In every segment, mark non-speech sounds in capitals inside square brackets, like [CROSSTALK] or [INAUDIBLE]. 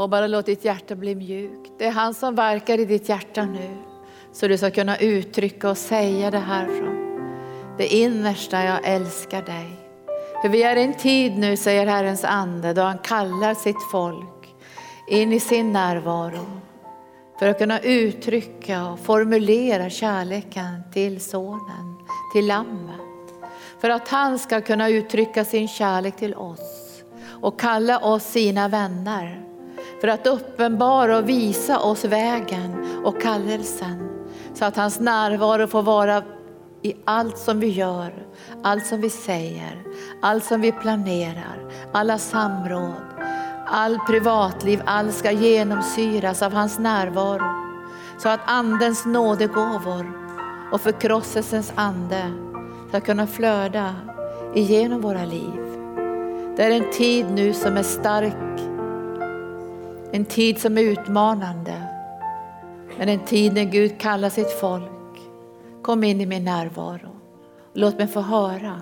Och bara låt ditt hjärta bli mjukt. Det är han som verkar i ditt hjärta nu. Så du ska kunna uttrycka och säga det här från det innersta, jag älskar dig. För vi är i en tid nu, säger Herrens ande, då han kallar sitt folk in i sin närvaro. För att kunna uttrycka och formulera kärleken till sonen, till lammet. För att han ska kunna uttrycka sin kärlek till oss och kalla oss sina vänner. För att uppenbara och visa oss vägen och kallelsen. Så att hans närvaro får vara i allt som vi gör, allt som vi säger, allt som vi planerar, alla samråd, all privatliv, allt ska genomsyras av hans närvaro. Så att andens nådegåvor och förkrosselsens ande ska kunna flöda igenom våra liv. Det är en tid nu som är stark, en tid som är utmanande, men en tid när Gud kallar sitt folk. Kom in i min närvaro. Låt mig få höra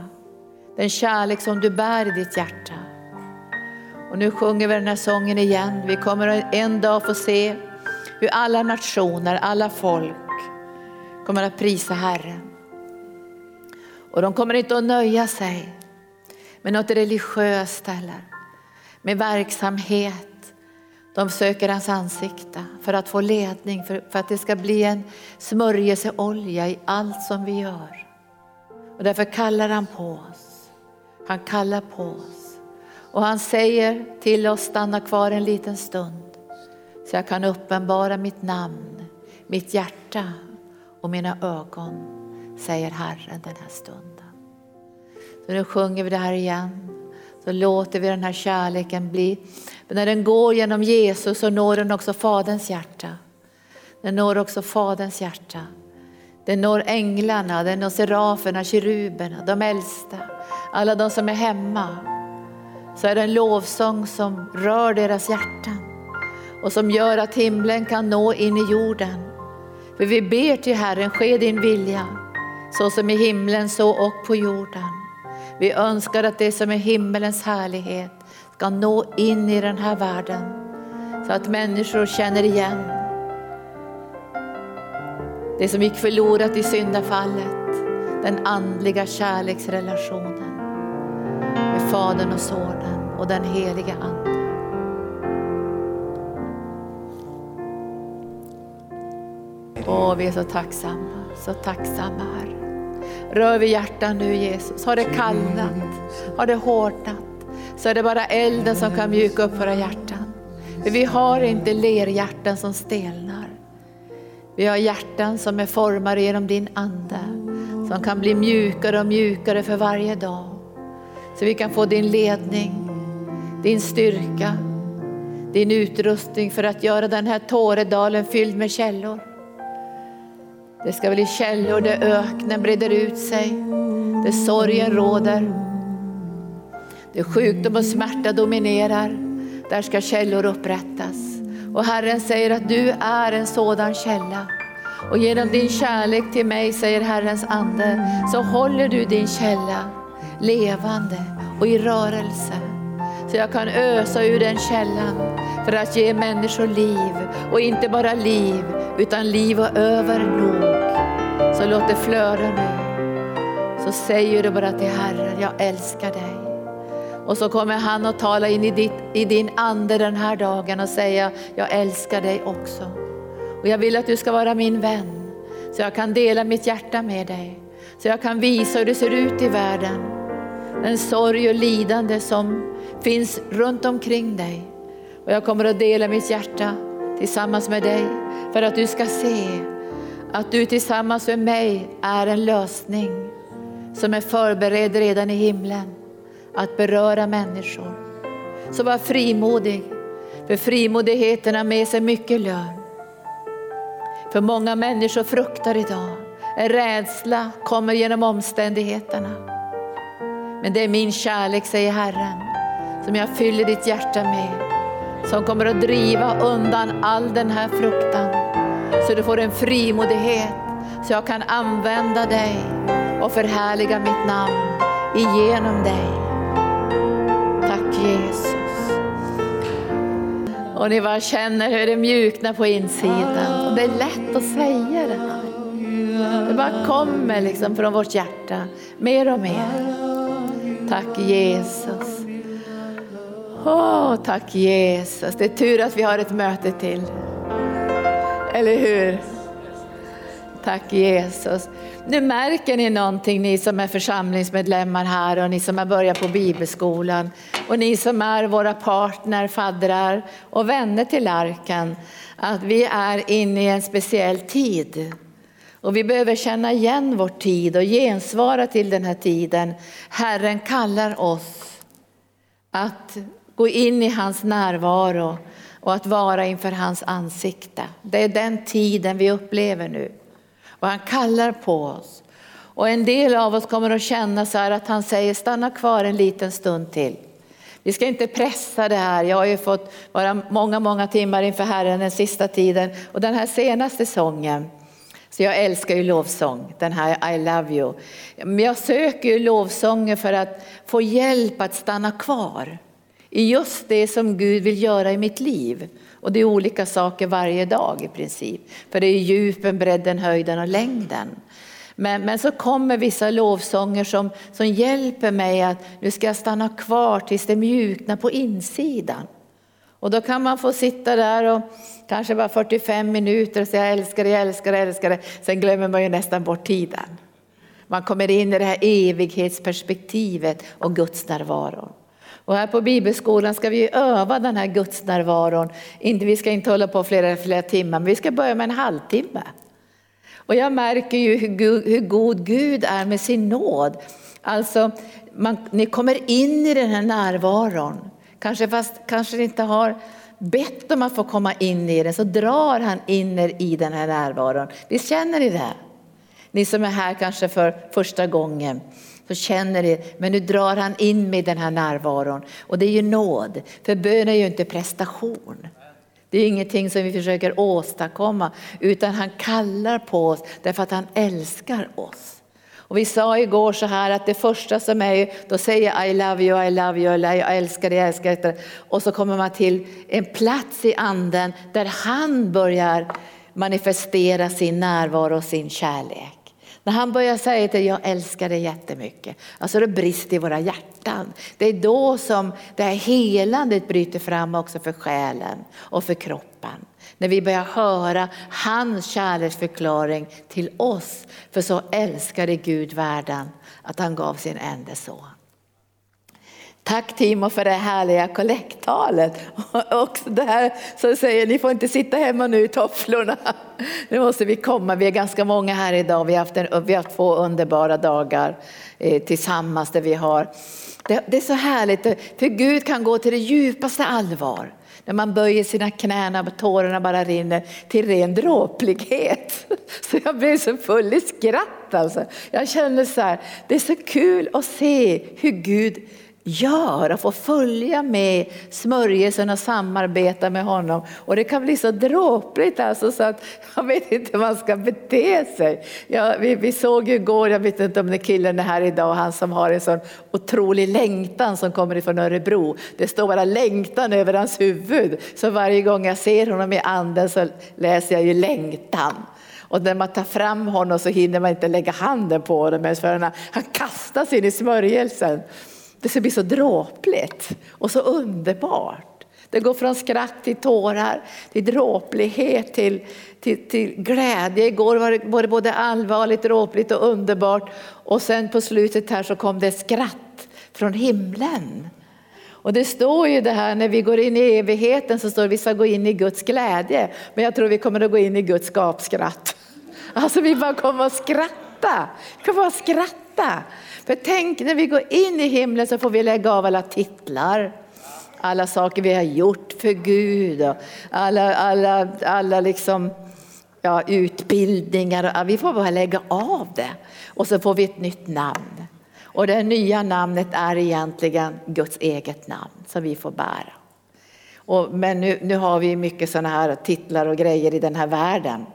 den kärlek som du bär i ditt hjärta. Och nu sjunger vi den här sången igen. Vi kommer en dag få se hur alla nationer, alla folk kommer att prisa Herren. Och de kommer inte att nöja sig med något religiöst eller med verksamhet. De söker hans ansikte för att få ledning, för, för att det ska bli en smörjelseolja i allt som vi gör. Och därför kallar han på oss. Han kallar på oss. Och han säger till oss, stanna kvar en liten stund så jag kan uppenbara mitt namn, mitt hjärta och mina ögon, säger Herren den här stunden. Så nu sjunger vi det här igen, så låter vi den här kärleken bli, men när den går genom Jesus så når den också Faderns hjärta. Den når också Faderns hjärta. Den når änglarna, den når seraferna, keruberna, de äldsta, alla de som är hemma. Så är det en lovsång som rör deras hjärtan och som gör att himlen kan nå in i jorden. För vi ber till Herren, ske din vilja, så som i himlen så och på jorden. Vi önskar att det som är himmelens härlighet ska nå in i den här världen så att människor känner igen det som gick förlorat i syndafallet, den andliga kärleksrelationen med Fadern och Sonen och den heliga Ande. Åh, vi är så tacksamma, så tacksamma Herre. Rör vid hjärtan nu Jesus. Har det kallnat? Har det hårdnat? Så är det bara elden som kan mjuka upp våra hjärtan. För vi har inte lerhjärtan som stelnar. Vi har hjärtan som är formade genom din Ande. Som kan bli mjukare och mjukare för varje dag. Så vi kan få din ledning, din styrka, din utrustning för att göra den här Tåredalen fylld med källor. Det ska bli källor där öknen breder ut sig, där sorgen råder, där sjukdom och smärta dominerar. Där ska källor upprättas. Och Herren säger att du är en sådan källa. Och genom din kärlek till mig, säger Herrens ande, så håller du din källa levande och i rörelse. Så jag kan ösa ur den källan för att ge människor liv. Och inte bara liv, utan liv och övernog. Så låt det flöda nu. Så säger du bara till Herren, jag älskar dig. Och så kommer han att tala in i, ditt, i din ande den här dagen och säga, jag älskar dig också. Och jag vill att du ska vara min vän, så jag kan dela mitt hjärta med dig. Så jag kan visa hur det ser ut i världen. Den sorg och lidande som finns runt omkring dig. Och jag kommer att dela mitt hjärta tillsammans med dig för att du ska se att du tillsammans med mig är en lösning som är förberedd redan i himlen att beröra människor. Så var frimodig, för frimodigheten har med sig mycket lön. För många människor fruktar idag, en rädsla kommer genom omständigheterna. Men det är min kärlek, säger Herren, som jag fyller ditt hjärta med, som kommer att driva undan all den här fruktan. Så du får en frimodighet, så jag kan använda dig och förhärliga mitt namn igenom dig. Jesus. Och ni bara känner hur det mjuknar på insidan. Och det är lätt att säga det här. Det bara kommer liksom från vårt hjärta, mer och mer. Tack Jesus. Åh, tack Jesus. Det är tur att vi har ett möte till. Eller hur? Tack Jesus. Nu märker ni någonting, ni som är församlingsmedlemmar här och ni som har börjat på bibelskolan och ni som är våra partner, faddrar och vänner till arken, att vi är inne i en speciell tid. Och vi behöver känna igen vår tid och gensvara till den här tiden. Herren kallar oss att gå in i hans närvaro och att vara inför hans ansikte. Det är den tiden vi upplever nu. Och han kallar på oss. Och en del av oss kommer att känna så här att han säger stanna kvar en liten stund till. Vi ska inte pressa det här. Jag har ju fått vara många, många timmar inför Herren den sista tiden och den här senaste sången. Så jag älskar ju lovsång, den här I love you. Men jag söker ju lovsånger för att få hjälp att stanna kvar i just det som Gud vill göra i mitt liv. Och det är olika saker varje dag i princip. För det är djupen, bredden, höjden och längden. Men, men så kommer vissa lovsånger som, som hjälper mig att nu ska jag stanna kvar tills det mjuknar på insidan. Och då kan man få sitta där och kanske bara 45 minuter och säga jag älskar dig, jag älskar dig, jag älskar dig. Sen glömmer man ju nästan bort tiden. Man kommer in i det här evighetsperspektivet och Guds närvaron. Och här på bibelskolan ska vi öva den här gudsnärvaron. vi ska inte hålla på flera, flera timmar, men vi ska börja med en halvtimme. Och jag märker ju hur, hur god Gud är med sin nåd. Alltså, man, ni kommer in i den här närvaron. Kanske fast kanske ni inte har bett om att få komma in i den, så drar han in er i den här närvaron. Visst känner ni det? Ni som är här kanske för första gången så känner ni, men nu drar han in mig i den här närvaron. Och det är ju nåd, för bön är ju inte prestation. Det är ingenting som vi försöker åstadkomma, utan han kallar på oss därför att han älskar oss. Och vi sa igår så här att det första som är, då säger jag I love you, I love you, jag älskar dig, jag älskar dig. Och så kommer man till en plats i anden där han börjar manifestera sin närvaro och sin kärlek. När han börjar säga till jag älskar dig jättemycket, alltså det brister i våra hjärtan. Det är då som det här helandet bryter fram också för själen och för kroppen. När vi börjar höra hans kärleksförklaring till oss. För så älskade Gud världen att han gav sin enda son. Tack Timo för det härliga kollekttalet. [LAUGHS] Och det här som säger, ni får inte sitta hemma nu i tofflorna. [LAUGHS] Nu måste vi komma, vi är ganska många här idag. Vi har haft, en, vi har haft två underbara dagar eh, tillsammans där vi har det, det, är så härligt, för Gud kan gå till det djupaste allvar. När man böjer sina knän och tårarna bara rinner till ren dråplighet. [LAUGHS] Så jag blev så full i skratt alltså. Jag kände så här, det är så kul att se hur Gud gör och få följa med smörjelsen och samarbeta med honom. Och det kan bli så dråpligt alltså så att jag vet inte hur man ska bete sig. Ja, vi, vi såg ju igår, jag vet inte om det killen är här idag, han som har en sån otrolig längtan som kommer ifrån Örebro. Det står bara längtan över hans huvud. Så varje gång jag ser honom i anden så läser jag ju längtan. Och när man tar fram honom så hinner man inte lägga handen på honom förrän han, han kastas in i smörjelsen. Det ska bli så dråpligt och så underbart. Det går från skratt till tårar, till dråplighet, till, till, till glädje. Igår var det både allvarligt, dråpligt och underbart. Och sen på slutet här så kom det skratt från himlen. Och det står ju det här när vi går in i evigheten så står det att vi ska gå in i Guds glädje. Men jag tror vi kommer att gå in i Guds gapskratt. Alltså vi bara kommer att skratta. Vi kan bara skratta. För tänk när vi går in i himlen så får vi lägga av alla titlar. Alla saker vi har gjort för Gud och alla, alla, alla liksom, ja, utbildningar. Vi får bara lägga av det och så får vi ett nytt namn. Och det nya namnet är egentligen Guds eget namn som vi får bära. Och, men nu, nu har vi mycket sådana här titlar och grejer i den här världen.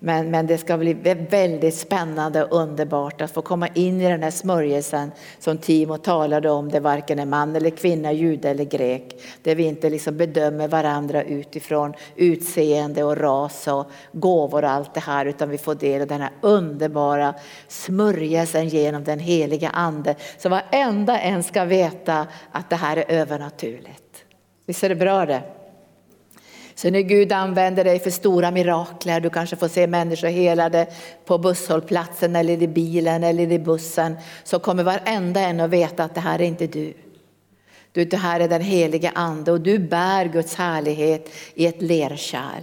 Men, men det ska bli väldigt spännande och underbart att få komma in i den här smörjelsen som Timo talade om, det varken är man eller kvinna, jude eller grek. Där vi inte liksom bedömer varandra utifrån utseende och ras och gåvor och allt det här utan vi får del av den här underbara smörjelsen genom den heliga ande. Så varenda en ska veta att det här är övernaturligt. Visst är det bra det? Så när Gud använder dig för stora mirakler, du kanske får se människor helade på busshållplatsen eller i bilen eller i bussen, så kommer varenda en att veta att det här är inte du. Du, det här är den helige ande och du bär Guds härlighet i ett lerkärl.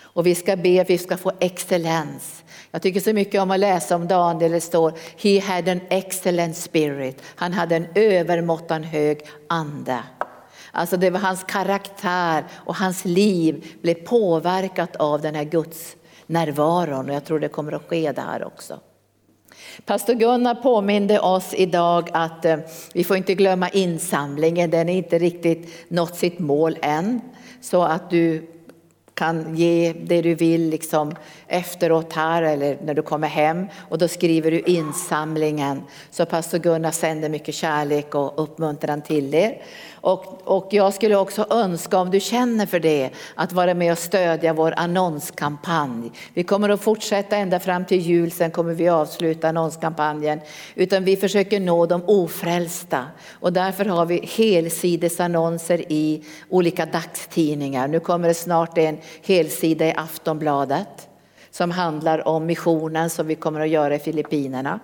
Och vi ska be att vi ska få excellens. Jag tycker så mycket om att läsa om Daniel, det står He had an excellent spirit. Han hade en övermåttan hög ande. Alltså det var hans karaktär och hans liv blev påverkat av den här Guds närvaron och jag tror det kommer att ske där också. Pastor Gunnar påminde oss idag att eh, vi får inte glömma insamlingen, den är inte riktigt nått sitt mål än. Så att du kan ge det du vill liksom efteråt här eller när du kommer hem och då skriver du insamlingen. Så pastor Gunnar sänder mycket kärlek och uppmuntran till er. Och, och jag skulle också önska, om du känner för det, att vara med och stödja vår annonskampanj. Vi kommer att fortsätta ända fram till jul, sen kommer vi avsluta annonskampanjen. Utan vi försöker nå de ofrälsta och därför har vi helsidesannonser i olika dagstidningar. Nu kommer det snart en helsida i Aftonbladet som handlar om missionen som vi kommer att göra i Filippinerna.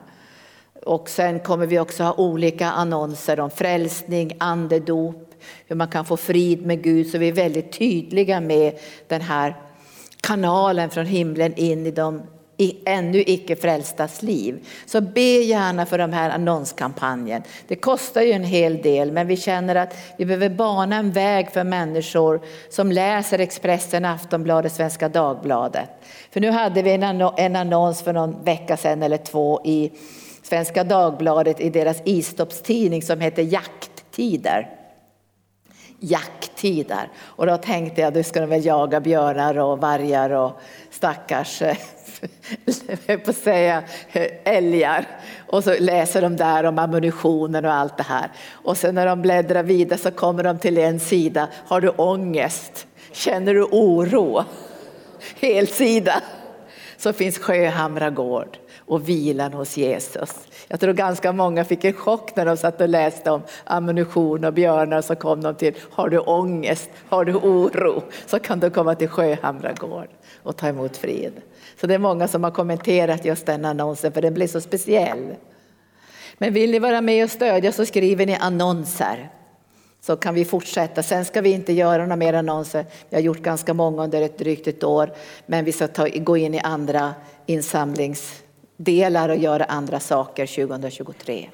Och sen kommer vi också ha olika annonser om frälsning, andedop, hur man kan få frid med Gud. Så vi är väldigt tydliga med den här kanalen från himlen in i de ännu icke frälstas liv. Så be gärna för de här annonskampanjen. Det kostar ju en hel del men vi känner att vi behöver bana en väg för människor som läser Expressen, Aftonbladet, Svenska Dagbladet. För nu hade vi en annons för någon vecka sedan eller två i Svenska Dagbladet i deras istoppstidning som heter Jakttider. Jakttider. Och då tänkte jag, då ska de väl jaga björnar och vargar och stackars eh, jag på säga eh, älgar. Och så läser de där om ammunitionen och allt det här. Och sen när de bläddrar vidare så kommer de till en sida. Har du ångest? Känner du oro? Helsida. Så finns Sjöhamra gård och vilan hos Jesus. Jag tror ganska många fick en chock när de satt och läste om ammunition och björnar så kom de till, har du ångest, har du oro så kan du komma till Sjöhamra gård och ta emot frid. Så det är många som har kommenterat just den annonsen för den blir så speciell. Men vill ni vara med och stödja så skriver ni annonser så kan vi fortsätta. Sen ska vi inte göra några mer annonser. Vi har gjort ganska många under ett drygt ett år, men vi ska ta, gå in i andra insamlingsdelar och göra andra saker 2023.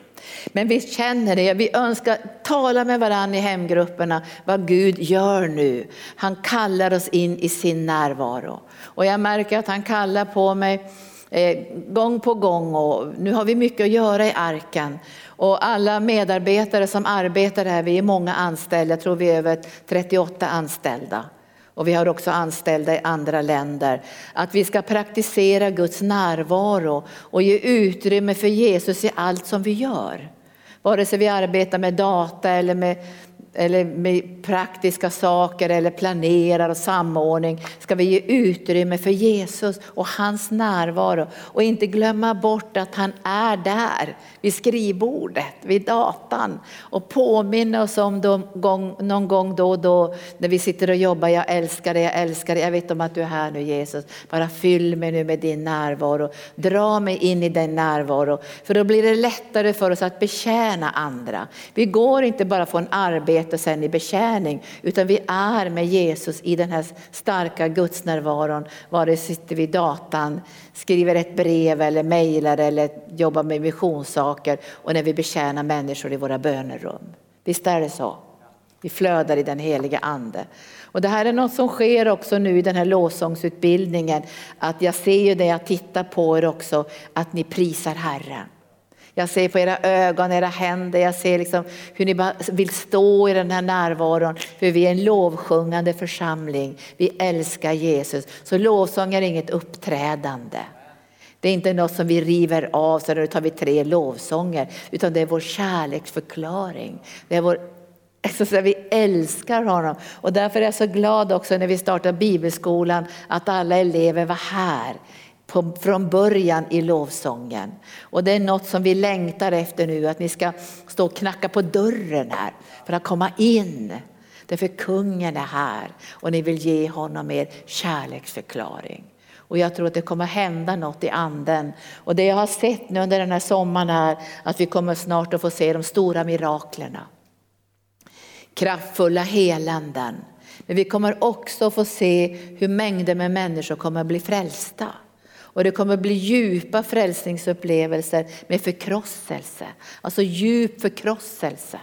Men vi känner det, vi önskar tala med varandra i hemgrupperna vad Gud gör nu. Han kallar oss in i sin närvaro. Och jag märker att han kallar på mig eh, gång på gång och nu har vi mycket att göra i arken. Och alla medarbetare som arbetar här, vi är många anställda, jag tror vi är över 38 anställda och vi har också anställda i andra länder, att vi ska praktisera Guds närvaro och ge utrymme för Jesus i allt som vi gör. Vare sig vi arbetar med data eller med eller med praktiska saker eller planerar och samordning ska vi ge utrymme för Jesus och hans närvaro och inte glömma bort att han är där vid skrivbordet, vid datan och påminna oss om dem gång, någon gång då och då när vi sitter och jobbar. Jag älskar dig, jag älskar dig. Jag vet om att du är här nu Jesus. Bara fyll mig nu med din närvaro. Dra mig in i din närvaro för då blir det lättare för oss att betjäna andra. Vi går inte bara från arbete arbete sen i betjäning, utan vi är med Jesus i den här starka gudsnärvaron, vare sig sitter vid datan, skriver ett brev eller mejlar eller jobbar med missionssaker och när vi betjänar människor i våra bönerum. Visst är det så? Vi flödar i den heliga ande. Och det här är något som sker också nu i den här lovsångsutbildningen, att jag ser ju det jag tittar på er också, att ni prisar Herren. Jag ser på era ögon, era händer, jag ser liksom hur ni bara vill stå i den här närvaron. För vi är en lovsjungande församling. Vi älskar Jesus. Så lovsång är inget uppträdande. Det är inte något som vi river av så nu tar vi tre lovsånger. Utan det är vår kärleksförklaring. Det är vår [LAUGHS] så vi älskar honom. Och därför är jag så glad också när vi startade bibelskolan att alla elever var här från början i lovsången. Och det är något som vi längtar efter nu, att ni ska stå och knacka på dörren här för att komma in. Därför kungen är här och ni vill ge honom er kärleksförklaring. Och jag tror att det kommer hända något i anden. Och det jag har sett nu under den här sommaren är att vi kommer snart att få se de stora miraklerna. Kraftfulla helanden. Men vi kommer också få se hur mängder med människor kommer att bli frälsta. Och det kommer bli djupa frälsningsupplevelser med förkrosselse. Alltså djup förkrosselse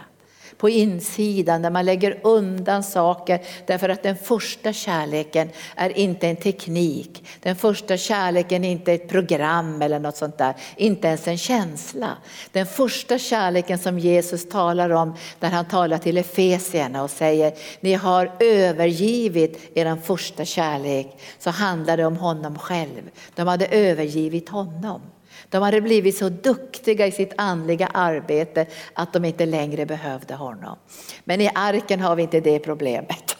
på insidan där man lägger undan saker därför att den första kärleken är inte en teknik. Den första kärleken är inte ett program eller något sånt där, inte ens en känsla. Den första kärleken som Jesus talar om när han talar till Efesierna och säger ni har övergivit er första kärlek så handlar det om honom själv. De hade övergivit honom. De hade blivit så duktiga i sitt andliga arbete att de inte längre behövde honom. Men i arken har vi inte det problemet.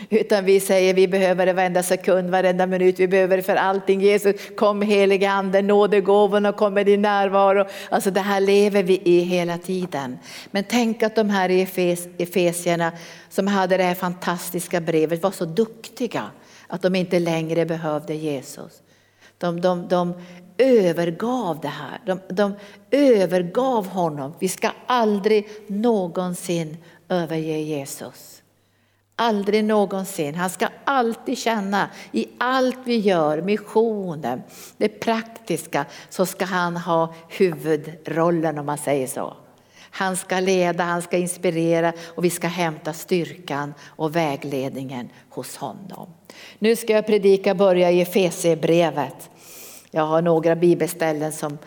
[LAUGHS] Utan vi säger vi behöver det varenda sekund, varenda minut, vi behöver det för allting. Jesus, kom helige ande, nådegåvorna, kom med din närvaro. Alltså det här lever vi i hela tiden. Men tänk att de här i Efes, Efesierna som hade det här fantastiska brevet var så duktiga att de inte längre behövde Jesus. De, de, de övergav det här. De, de övergav honom. Vi ska aldrig någonsin överge Jesus. Aldrig någonsin. Han ska alltid känna i allt vi gör, missionen, det praktiska, så ska han ha huvudrollen om man säger så. Han ska leda, han ska inspirera och vi ska hämta styrkan och vägledningen hos honom. Nu ska jag predika börja i Efesierbrevet. Jag har några bibelställen som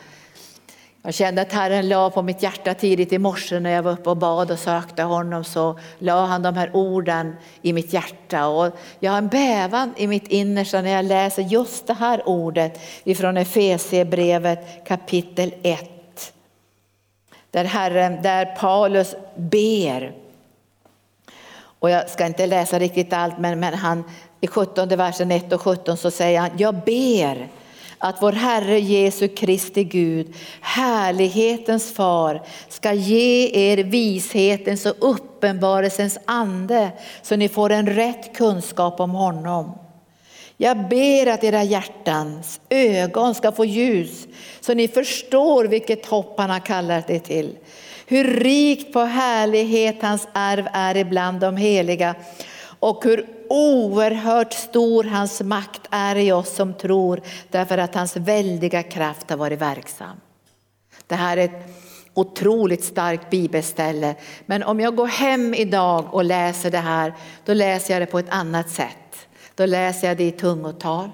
jag kände att Herren la på mitt hjärta tidigt i morse när jag var uppe och bad och sökte honom så la han de här orden i mitt hjärta och jag har en bävan i mitt innersta när jag läser just det här ordet ifrån Efesierbrevet kapitel 1. Där, Herren, där Paulus ber. Och jag ska inte läsa riktigt allt men, men han i 17 versen 1 och 17 så säger han, jag ber att vår Herre Jesu Kristi Gud, härlighetens far, ska ge er vishetens och uppenbarelsens ande så ni får en rätt kunskap om honom. Jag ber att era hjärtans ögon ska få ljus så ni förstår vilket hopp han har kallat er till. Hur rikt på härlighet hans arv är ibland de heliga och hur oerhört stor hans makt är i oss som tror därför att hans väldiga kraft har varit verksam. Det här är ett otroligt starkt bibelställe. Men om jag går hem idag och läser det här, då läser jag det på ett annat sätt. Då läser jag det i tungotal.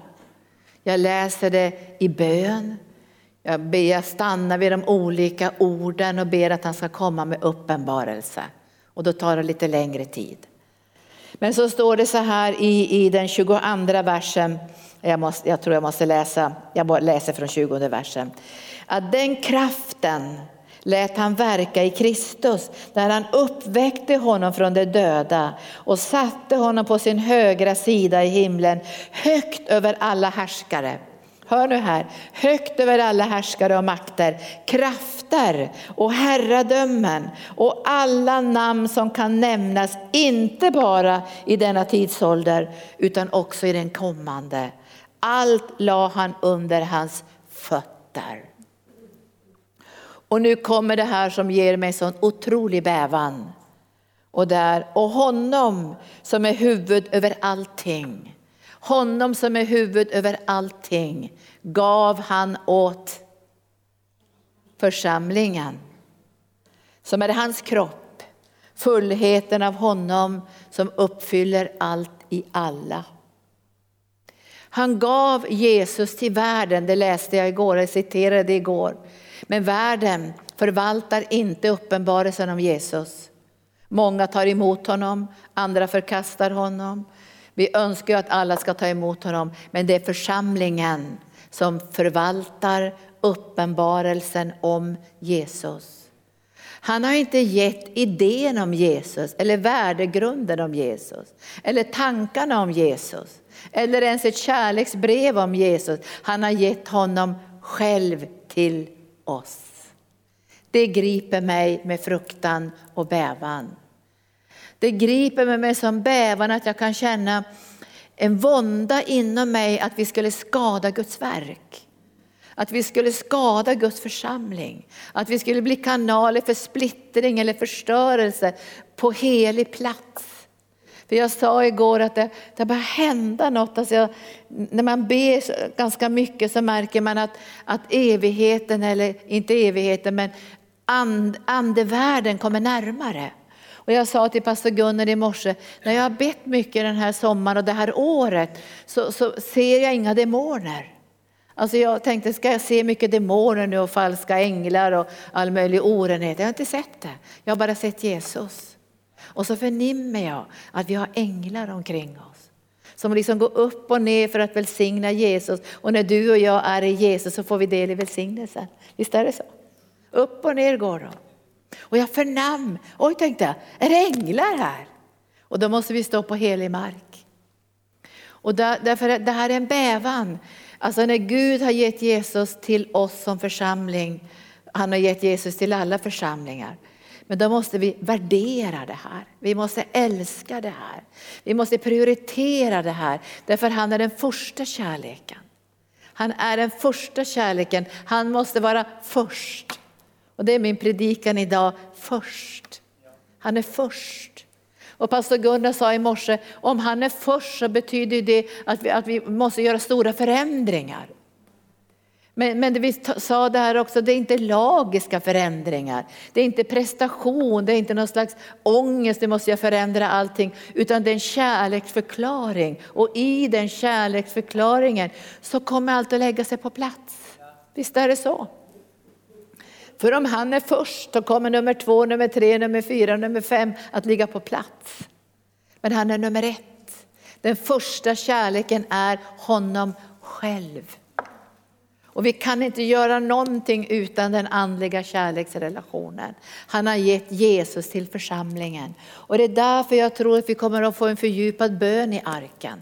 Jag läser det i bön. Jag, ber, jag stannar vid de olika orden och ber att han ska komma med uppenbarelse. Och då tar det lite längre tid. Men så står det så här i, i den 22 versen, jag, måste, jag tror jag måste läsa, jag läser från 20 versen. Att den kraften lät han verka i Kristus när han uppväckte honom från de döda och satte honom på sin högra sida i himlen högt över alla härskare hör nu här, högt över alla härskare och makter, krafter och herradömen och alla namn som kan nämnas, inte bara i denna tidsålder utan också i den kommande. Allt la han under hans fötter. Och nu kommer det här som ger mig sån otrolig bävan. Och där, och honom som är huvud över allting honom som är huvud över allting gav han åt församlingen som är hans kropp, fullheten av honom som uppfyller allt i alla. Han gav Jesus till världen, det läste jag igår, jag citerade det igår. Men världen förvaltar inte uppenbarelsen om Jesus. Många tar emot honom, andra förkastar honom. Vi önskar att alla ska ta emot honom, men det är församlingen som förvaltar uppenbarelsen om Jesus. Han har inte gett idén om Jesus eller värdegrunden om Jesus eller tankarna om Jesus eller ens ett kärleksbrev om Jesus. Han har gett honom själv till oss. Det griper mig med fruktan och bävan. Det griper mig med som bävan att jag kan känna en vånda inom mig att vi skulle skada Guds verk. Att vi skulle skada Guds församling. Att vi skulle bli kanaler för splittring eller förstörelse på helig plats. För jag sa igår att det, det börjar hända något. Alltså jag, när man ber ganska mycket så märker man att, att evigheten, eller inte evigheten, men and, andevärlden kommer närmare. Och jag sa till pastor Gunnar i morse, när jag har bett mycket den här sommaren och det här året så, så ser jag inga demoner. Alltså jag tänkte, ska jag se mycket demoner nu och falska änglar och all möjlig orenhet? Jag har inte sett det. Jag har bara sett Jesus. Och så förnimmer jag att vi har änglar omkring oss. Som liksom går upp och ner för att välsigna Jesus. Och när du och jag är i Jesus så får vi del i välsignelsen. Visst är det så? Upp och ner går de. Och jag förnam, oj tänkte jag, är det änglar här? Och då måste vi stå på helig mark. Och där, därför det här är en bävan. Alltså när Gud har gett Jesus till oss som församling, han har gett Jesus till alla församlingar. Men då måste vi värdera det här. Vi måste älska det här. Vi måste prioritera det här. Därför han är den första kärleken. Han är den första kärleken. Han måste vara först. Och det är min predikan idag, först. Han är först. Och pastor Gunnar sa i morse, om han är först så betyder det att vi, att vi måste göra stora förändringar. Men, men det vi sa där också, det är inte lagiska förändringar. Det är inte prestation, det är inte någon slags ångest, det måste jag förändra allting. Utan det är en kärleksförklaring. Och i den kärleksförklaringen så kommer allt att lägga sig på plats. Visst är det så? För om han är först så kommer nummer två, nummer tre, nummer fyra, nummer fem att ligga på plats. Men han är nummer ett. Den första kärleken är honom själv. Och vi kan inte göra någonting utan den andliga kärleksrelationen. Han har gett Jesus till församlingen. Och det är därför jag tror att vi kommer att få en fördjupad bön i arken.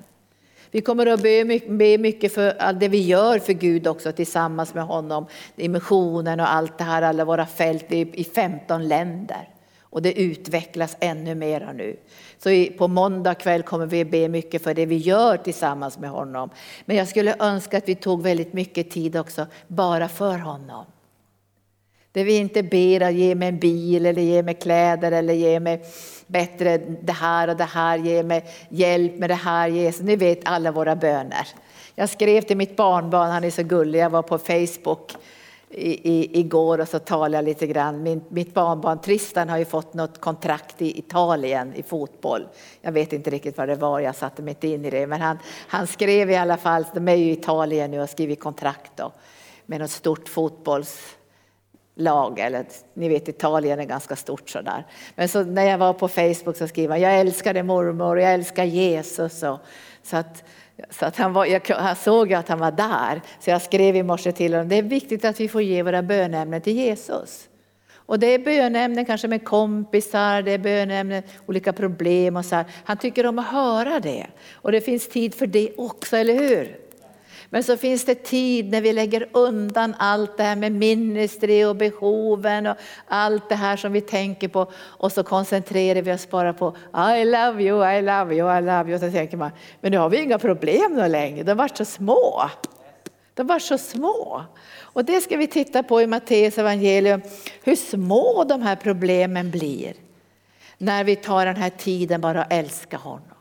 Vi kommer att be mycket för det vi gör för Gud också tillsammans med honom. I missionen och allt det här, alla våra fält i 15 länder. Och det utvecklas ännu mer nu. Så på måndag kväll kommer vi be mycket för det vi gör tillsammans med honom. Men jag skulle önska att vi tog väldigt mycket tid också bara för honom. Det vi inte ber att ge mig en bil eller ge mig kläder eller ge mig bättre det här och det här, ge mig hjälp med det här Jesus. Ni vet alla våra böner. Jag skrev till mitt barnbarn, han är så gullig, jag var på Facebook i, i, igår och så talade jag lite grann. Min, mitt barnbarn Tristan har ju fått något kontrakt i Italien i fotboll. Jag vet inte riktigt vad det var, jag satte mig inte in i det. Men han, han skrev i alla fall, de är ju i Italien nu och har skrivit kontrakt då, med något stort fotbolls lag, eller ni vet Italien är ganska stort sådär. Men så när jag var på Facebook så skrev han, jag älskade mormor, jag älskar Jesus. Och, så att, så att han var, jag, jag såg att han var där, så jag skrev i morse till honom, det är viktigt att vi får ge våra bönämnen till Jesus. Och det är bönämnen kanske med kompisar, det är bönämnen, olika problem och så här. Han tycker om att höra det. Och det finns tid för det också, eller hur? Men så finns det tid när vi lägger undan allt det här med ministry och behoven och allt det här som vi tänker på och så koncentrerar vi oss bara på I love you, I love you, I love you. Och så tänker man, men nu har vi inga problem nu längre, de var så små. De var så små. Och det ska vi titta på i Matteus evangelium, hur små de här problemen blir när vi tar den här tiden bara att älska honom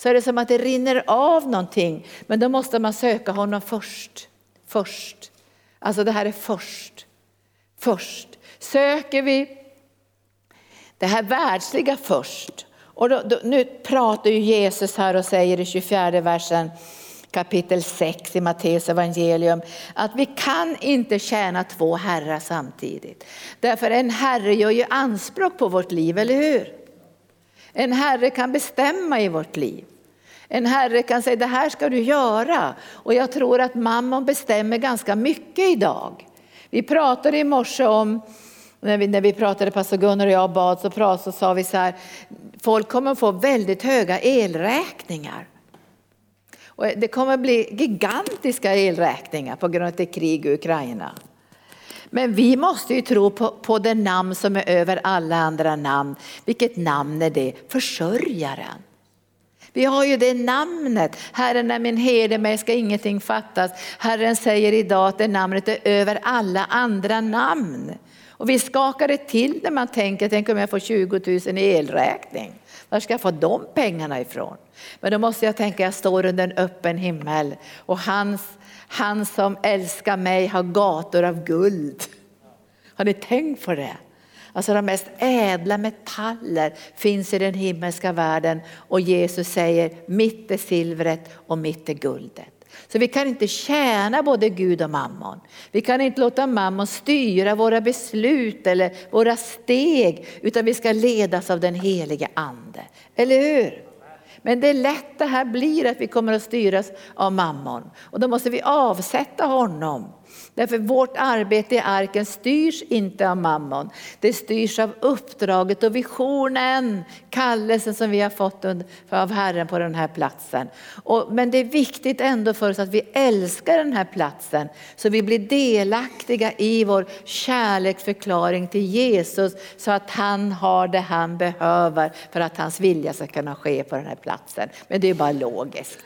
så är det som att det rinner av någonting. Men då måste man söka honom först. Först. Alltså det här är först. Först. Söker vi det här världsliga först. Och då, då, nu pratar ju Jesus här och säger i 24 versen kapitel 6 i Matteus evangelium att vi kan inte tjäna två herrar samtidigt. Därför en herre gör ju anspråk på vårt liv, eller hur? En herre kan bestämma i vårt liv. En herre kan säga det här ska du göra. Och jag tror att mammon bestämmer ganska mycket idag. Vi pratade i morse om, när vi, när vi pratade, pastor Gunnar och jag bad, så, pratade, så sa vi så här, folk kommer att få väldigt höga elräkningar. Och det kommer att bli gigantiska elräkningar på grund av att det är krig i Ukraina. Men vi måste ju tro på, på det namn som är över alla andra namn. Vilket namn är det? Försörjaren. Vi har ju det namnet. Herren är min herde, mig ska ingenting fattas. Herren säger idag att det namnet är över alla andra namn. Och vi skakar det till när man tänker, tänk om jag får 20 000 i elräkning. Var ska jag få de pengarna ifrån? Men då måste jag tänka, jag står under en öppen himmel och hans, han som älskar mig har gator av guld. Har ni tänkt på det? Alltså de mest ädla metaller finns i den himmelska världen och Jesus säger mitt är silvret och mitt är guldet. Så vi kan inte tjäna både Gud och mammon. Vi kan inte låta mammon styra våra beslut eller våra steg utan vi ska ledas av den helige ande. Eller hur? Men det är lätt det här blir att vi kommer att styras av mammon och då måste vi avsätta honom Därför vårt arbete i arken styrs inte av mammon. Det styrs av uppdraget och visionen, kallelsen som vi har fått av Herren på den här platsen. Men det är viktigt ändå för oss att vi älskar den här platsen så vi blir delaktiga i vår kärleksförklaring till Jesus så att han har det han behöver för att hans vilja ska kunna ske på den här platsen. Men det är bara logiskt.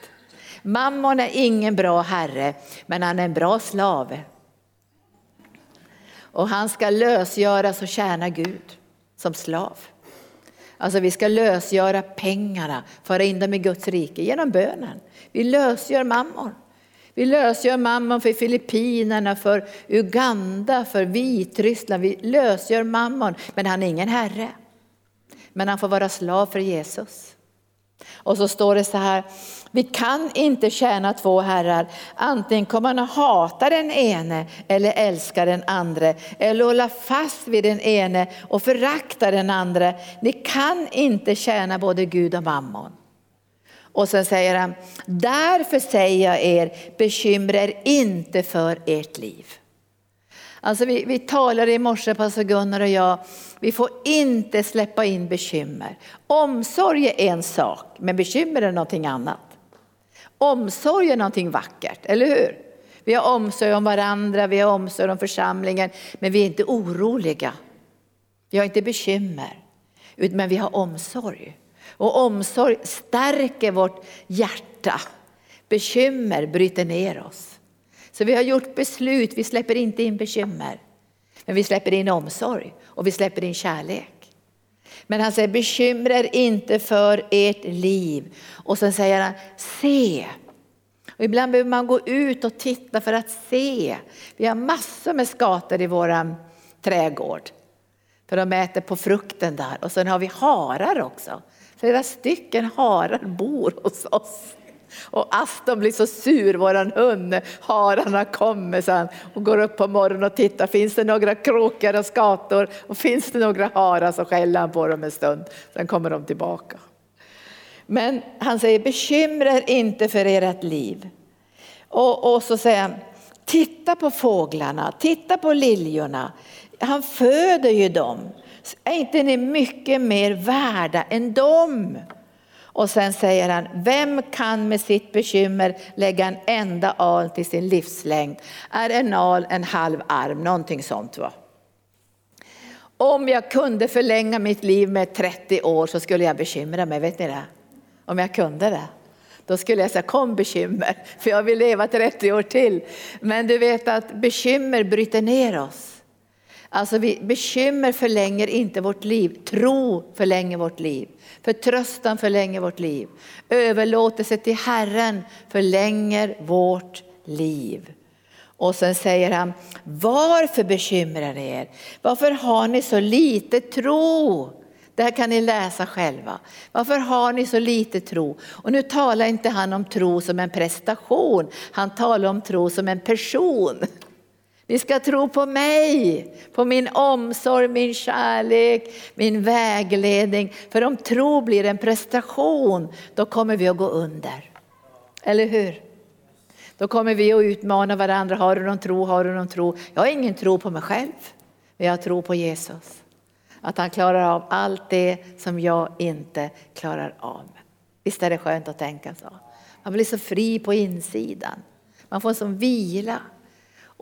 Mammon är ingen bra herre, men han är en bra slav. Och han ska lösgöras och tjäna Gud som slav. Alltså vi ska lösgöra pengarna, föra in dem i Guds rike genom bönen. Vi lösgör mammon. Vi lösgör mammon för Filippinerna, för Uganda, för Vitryssland. Vi lösgör mammon, men han är ingen herre. Men han får vara slav för Jesus. Och så står det så här, vi kan inte tjäna två herrar. Antingen kommer man att hata den ene eller älska den andra. Eller hålla fast vid den ene och förakta den andra. Ni kan inte tjäna både Gud och mammon. Och sen säger han, därför säger jag er, bekymra er inte för ert liv. Alltså vi, vi talade i morse, pastor Gunnar och jag, vi får inte släppa in bekymmer. Omsorg är en sak, men bekymmer är någonting annat. Omsorg är någonting vackert, eller hur? Vi har omsorg om varandra, vi har omsorg om församlingen, men vi är inte oroliga. Vi har inte bekymmer, men vi har omsorg. Och omsorg stärker vårt hjärta. Bekymmer bryter ner oss. Så vi har gjort beslut, vi släpper inte in bekymmer. Men vi släpper in omsorg och vi släpper in kärlek. Men han säger bekymra er inte för ert liv. Och sen säger han se. Och ibland behöver man gå ut och titta för att se. Vi har massor med skator i vår trädgård. För de äter på frukten där. Och sen har vi harar också. Flera stycken harar bor hos oss. Och Aston blir så sur, våran hund, hararna kommer sen och går upp på morgonen och tittar, finns det några kråkor och skator och finns det några harar så skäller han på dem en stund, sen kommer de tillbaka. Men han säger bekymra er inte för ert liv. Och, och så säger han, titta på fåglarna, titta på liljorna. Han föder ju dem. Är inte ni mycket mer värda än dem? Och sen säger han, vem kan med sitt bekymmer lägga en enda al till sin livslängd? Är en al en halv arm? Någonting sånt va? Om jag kunde förlänga mitt liv med 30 år så skulle jag bekymra mig, vet ni det? Om jag kunde det. Då skulle jag säga kom bekymmer, för jag vill leva 30 år till. Men du vet att bekymmer bryter ner oss. Alltså vi, bekymmer förlänger inte vårt liv, tro förlänger vårt liv. Förtröstan förlänger vårt liv. Överlåtelse till Herren förlänger vårt liv. Och sen säger han, varför bekymrar ni er? Varför har ni så lite tro? Det här kan ni läsa själva. Varför har ni så lite tro? Och nu talar inte han om tro som en prestation, han talar om tro som en person. Ni ska tro på mig, på min omsorg, min kärlek, min vägledning. För om tro blir en prestation, då kommer vi att gå under. Eller hur? Då kommer vi att utmana varandra. Har du någon tro? Har du någon tro? Jag har ingen tro på mig själv, men jag tror på Jesus. Att han klarar av allt det som jag inte klarar av. Visst är det skönt att tänka så? Man blir så fri på insidan. Man får en sån vila.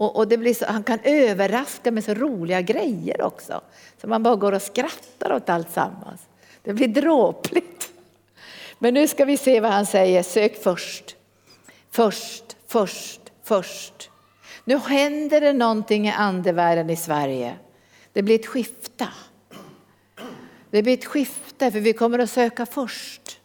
Och, och det blir så, han kan överraska med så roliga grejer också. Så man bara går och skrattar åt allt sammans. Det blir dråpligt. Men nu ska vi se vad han säger. Sök först. Först, först, först. Nu händer det någonting i andevärlden i Sverige. Det blir ett skifte. Det blir ett skifte för vi kommer att söka först.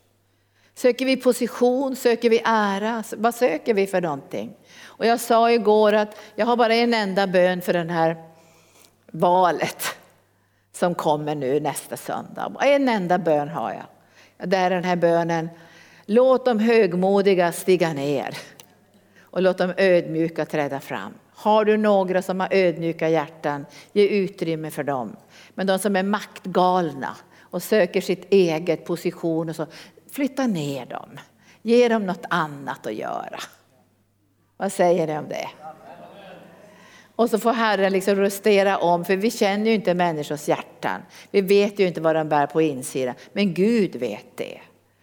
Söker vi position, söker vi ära, vad söker vi för någonting? Och jag sa igår att jag har bara en enda bön för det här valet som kommer nu nästa söndag. En enda bön har jag. Det är den här bönen, låt de högmodiga stiga ner och låt de ödmjuka träda fram. Har du några som har ödmjuka hjärtan, ge utrymme för dem. Men de som är maktgalna och söker sitt eget position och så, flytta ner dem. Ge dem något annat att göra. Vad säger ni om det? Och så får Herren liksom rustera om, för vi känner ju inte människors hjärtan. Vi vet ju inte vad de bär på insidan, men Gud vet det.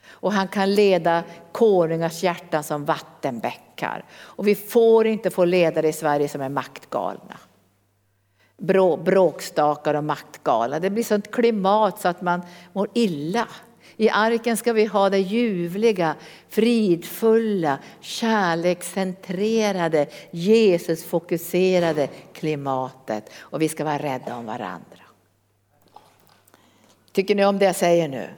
Och han kan leda konungars hjärtan som vattenbäckar. Och vi får inte få ledare i Sverige som är maktgalna. bråkstakar och maktgalna. Det blir sånt klimat så att man mår illa. I arken ska vi ha det ljuvliga, fridfulla, kärlekscentrerade, Jesusfokuserade klimatet. Och vi ska vara rädda om varandra. Tycker ni om det jag säger nu?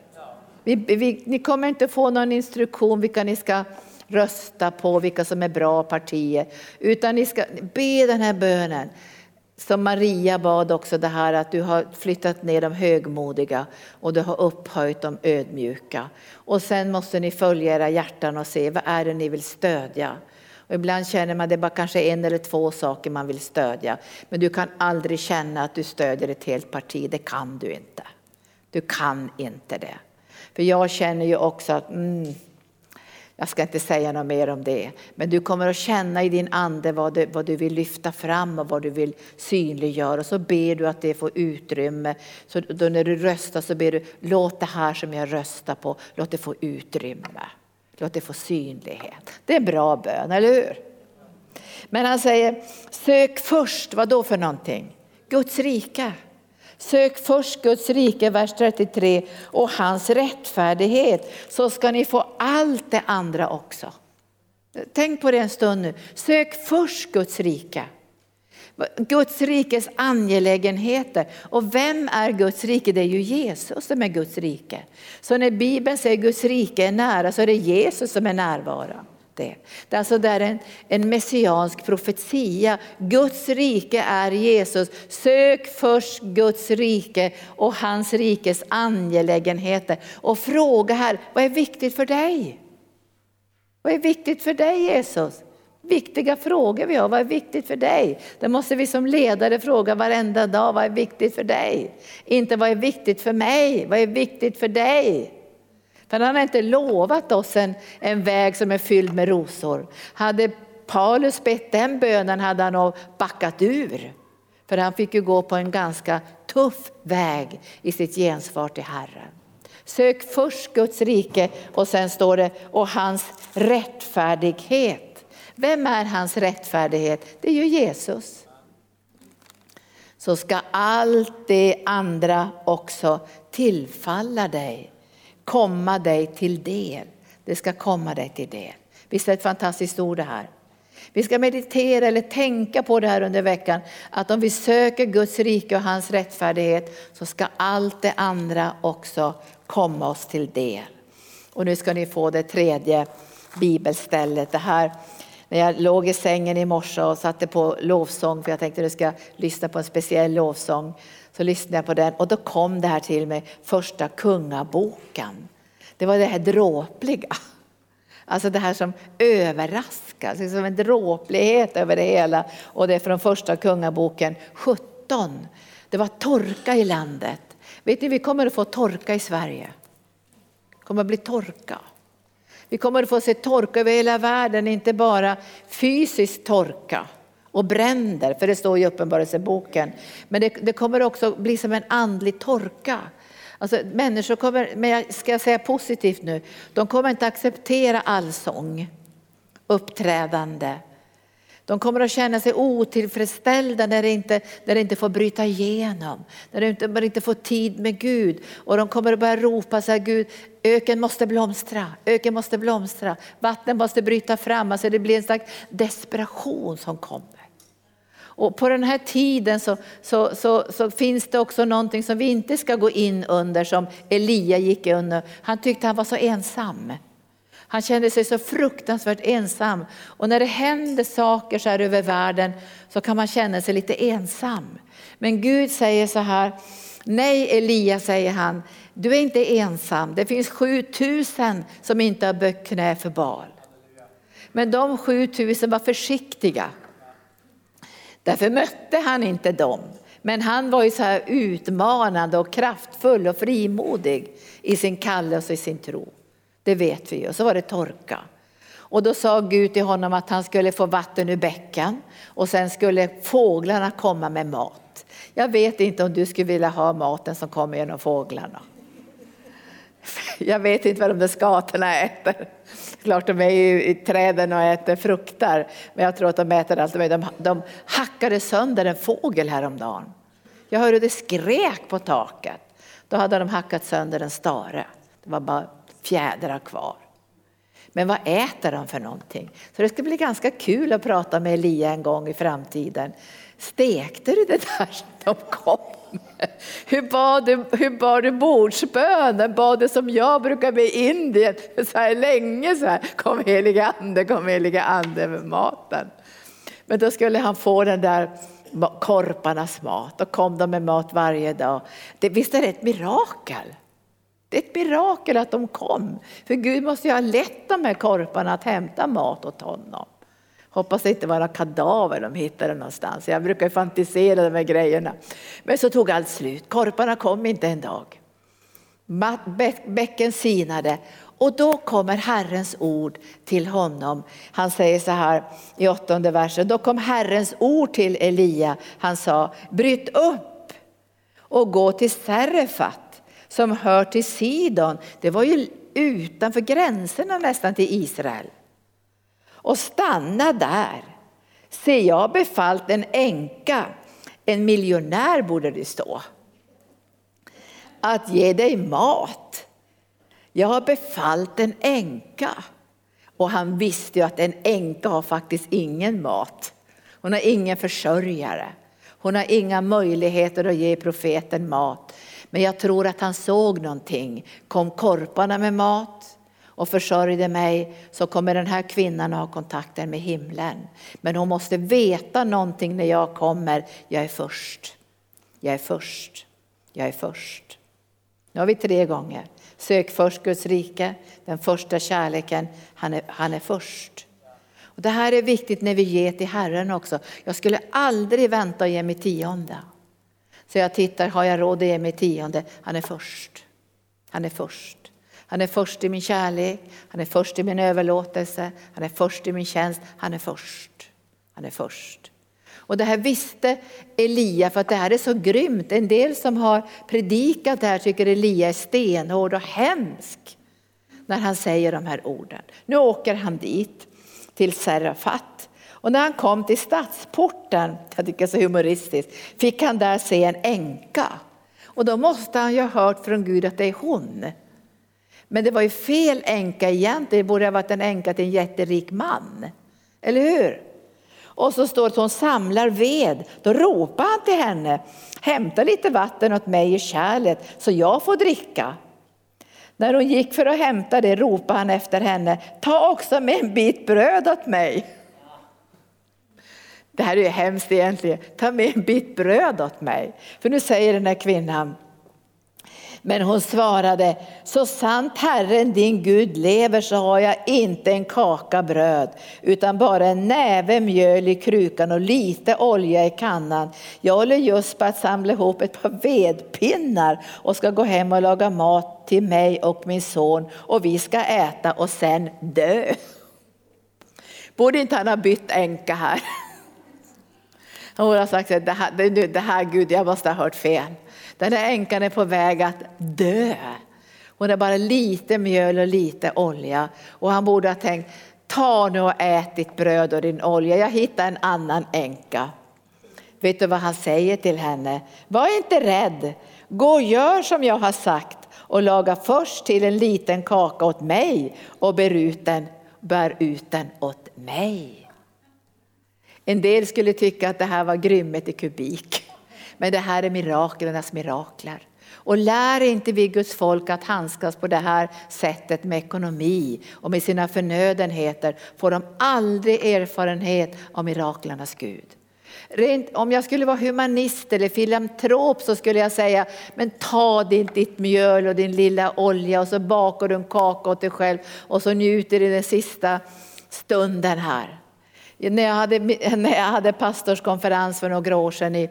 Vi, vi, ni kommer inte få någon instruktion vilka ni ska rösta på, vilka som är bra partier. Utan ni ska be den här bönen som Maria bad också det här att du har flyttat ner de högmodiga och du har upphöjt de ödmjuka. Och sen måste ni följa era hjärtan och se vad är det ni vill stödja. Och ibland känner man det bara kanske en eller två saker man vill stödja. Men du kan aldrig känna att du stödjer ett helt parti, det kan du inte. Du kan inte det. För jag känner ju också att mm, jag ska inte säga något mer om det, men du kommer att känna i din ande vad du, vad du vill lyfta fram och vad du vill synliggöra. Och så ber du att det får utrymme. Så då när du röstar så ber du, låt det här som jag röstar på, låt det få utrymme. Låt det få synlighet. Det är en bra bön, eller hur? Men han säger, sök först, vad då för någonting? Guds rike. Sök först Guds rike, vers 33, och hans rättfärdighet så ska ni få allt det andra också. Tänk på det en stund nu. Sök först Guds rike. Guds rikes angelägenheter. Och vem är Guds rike? Det är ju Jesus som är Guds rike. Så när Bibeln säger Guds rike är nära så är det Jesus som är närvarande det. Det är alltså där en, en messiansk profetia. Guds rike är Jesus. Sök först Guds rike och hans rikes angelägenheter. Och fråga här, vad är viktigt för dig? Vad är viktigt för dig Jesus? Viktiga frågor vi har. Vad är viktigt för dig? Det måste vi som ledare fråga varenda dag. Vad är viktigt för dig? Inte vad är viktigt för mig? Vad är viktigt för dig? För han har inte lovat oss en, en väg som är fylld med rosor. Hade Paulus bett den bönen hade han nog backat ur. För han fick ju gå på en ganska tuff väg i sitt gensvar till Herren. Sök först Guds rike och sen står det och hans rättfärdighet. Vem är hans rättfärdighet? Det är ju Jesus. Så ska allt det andra också tillfalla dig komma dig till del. Det ska komma dig till del. Visst är det ett fantastiskt ord det här? Vi ska meditera eller tänka på det här under veckan, att om vi söker Guds rike och hans rättfärdighet så ska allt det andra också komma oss till del. Och nu ska ni få det tredje bibelstället. Det här när jag låg i sängen i morse och satte på lovsång, för jag tänkte att jag ska lyssna på en speciell lovsång, så lyssnade jag på den och då kom det här till mig, första kungaboken. Det var det här dråpliga. Alltså det här som överraskar, liksom en dråplighet över det hela. Och det är från första kungaboken 17. Det var torka i landet. Vet ni, vi kommer att få torka i Sverige. Det kommer att bli torka. Vi kommer att få se torka över hela världen, inte bara fysisk torka och bränder, för det står i Uppenbarelseboken. Men det, det kommer också bli som en andlig torka. Alltså, människor kommer, men jag ska säga positivt nu, de kommer inte acceptera allsång, uppträdande. De kommer att känna sig otillfredsställda när de inte, när de inte får bryta igenom, när de inte, man inte får tid med Gud. Och de kommer att börja ropa så här, Gud, öken måste blomstra, öken måste blomstra, vattnet måste bryta fram. Alltså det blir en slags desperation som kommer. Och på den här tiden så, så, så, så, finns det också någonting som vi inte ska gå in under som Elia gick under. Han tyckte han var så ensam. Han kände sig så fruktansvärt ensam. Och när det händer saker så här över världen så kan man känna sig lite ensam. Men Gud säger så här, nej Elia säger han, du är inte ensam. Det finns 7000 som inte har böckt knä för Baal. Men de 7000 var försiktiga. Därför mötte han inte dem. Men han var ju så här utmanande och kraftfull och frimodig i sin kallelse och i sin tro. Det vet vi ju. Så var det torka. Och då sa Gud till honom att han skulle få vatten ur bäcken och sen skulle fåglarna komma med mat. Jag vet inte om du skulle vilja ha maten som kommer genom fåglarna. [LAUGHS] Jag vet inte vad de där skatorna äter. Klart de är i träden och äter frukter, men jag tror att de äter allt. De, de hackade sönder en fågel häromdagen. Jag hörde det skrek på taket. Då hade de hackat sönder en stare. Det var bara fjädrar kvar. Men vad äter de för någonting? Så det ska bli ganska kul att prata med Elia en gång i framtiden. Stekte du det där som de kom hur bad du, hur bad du bordsbönen? Bad du som jag brukar be i Indien, så här länge så här, kom heliga ande, kom heliga ande med maten. Men då skulle han få den där korparnas mat och kom de med mat varje dag. Det, visst är det ett mirakel? Det är ett mirakel att de kom. För Gud måste ju ha lett de här korparna att hämta mat åt honom. Hoppas det inte var några kadaver de hittade någonstans. Jag brukar fantisera de här grejerna. Men så tog allt slut. Korparna kom inte en dag. Bäcken sinade och då kommer Herrens ord till honom. Han säger så här i åttonde versen. Då kom Herrens ord till Elia. Han sa, bryt upp och gå till Serefat som hör till Sidon. Det var ju utanför gränserna nästan till Israel och stanna där. Se, jag har befallt en änka, en miljonär borde det stå, att ge dig mat. Jag har befallt en änka. Och han visste ju att en änka har faktiskt ingen mat. Hon har ingen försörjare. Hon har inga möjligheter att ge profeten mat. Men jag tror att han såg någonting. Kom korparna med mat? och försörjde mig så kommer den här kvinnan att ha kontakten med himlen. Men hon måste veta någonting när jag kommer. Jag är först. Jag är först. Jag är först. Nu har vi tre gånger. Sök först Guds rike, den första kärleken. Han är, han är först. Och det här är viktigt när vi ger till Herren också. Jag skulle aldrig vänta och ge mig tionde. Så jag tittar, har jag råd att ge mig tionde? Han är först. Han är först. Han är först i min kärlek, han är först i min överlåtelse, han är först i min tjänst. Han är först. Han är först. Och det här visste Elia för att det här är så grymt. En del som har predikat det här tycker Elia är stenhård och hemsk när han säger de här orden. Nu åker han dit till Serafat och när han kom till stadsporten, jag tycker det är så humoristiskt, fick han där se en änka. Och då måste han ju ha hört från Gud att det är hon. Men det var ju fel änka egentligen, det borde ha varit en änka till en jätterik man. Eller hur? Och så står det att hon samlar ved. Då ropar han till henne, hämta lite vatten åt mig i kärlet så jag får dricka. När hon gick för att hämta det ropade han efter henne, ta också med en bit bröd åt mig det här är ju hemskt egentligen, ta med en bit bröd åt mig. För nu säger den här kvinnan, men hon svarade, så sant Herren din Gud lever så har jag inte en kaka bröd utan bara en näve mjöl i krukan och lite olja i kannan. Jag håller just på att samla ihop ett par vedpinnar och ska gå hem och laga mat till mig och min son och vi ska äta och sen dö. Borde inte han ha bytt änka här? Hon har sagt att det här, det här Gud, jag måste ha hört fel. Den här änkan är på väg att dö. Hon har bara lite mjöl och lite olja. Och han borde ha tänkt, ta nu och ät ditt bröd och din olja. Jag hittar en annan änka. Vet du vad han säger till henne? Var inte rädd. Gå och gör som jag har sagt och laga först till en liten kaka åt mig och bär ut den, bär ut den åt mig. En del skulle tycka att det här var grymhet i kubik. Men det här är miraklernas mirakler. Och lär inte vi Guds folk att handskas på det här sättet med ekonomi och med sina förnödenheter får de aldrig erfarenhet av miraklernas Gud. Rent, om jag skulle vara humanist eller filantrop så skulle jag säga, men ta din, ditt mjöl och din lilla olja och så bakar du en kaka åt dig själv och så njuter du den sista stunden här. När jag hade, [LAUGHS] när jag hade pastorskonferens för några år sedan i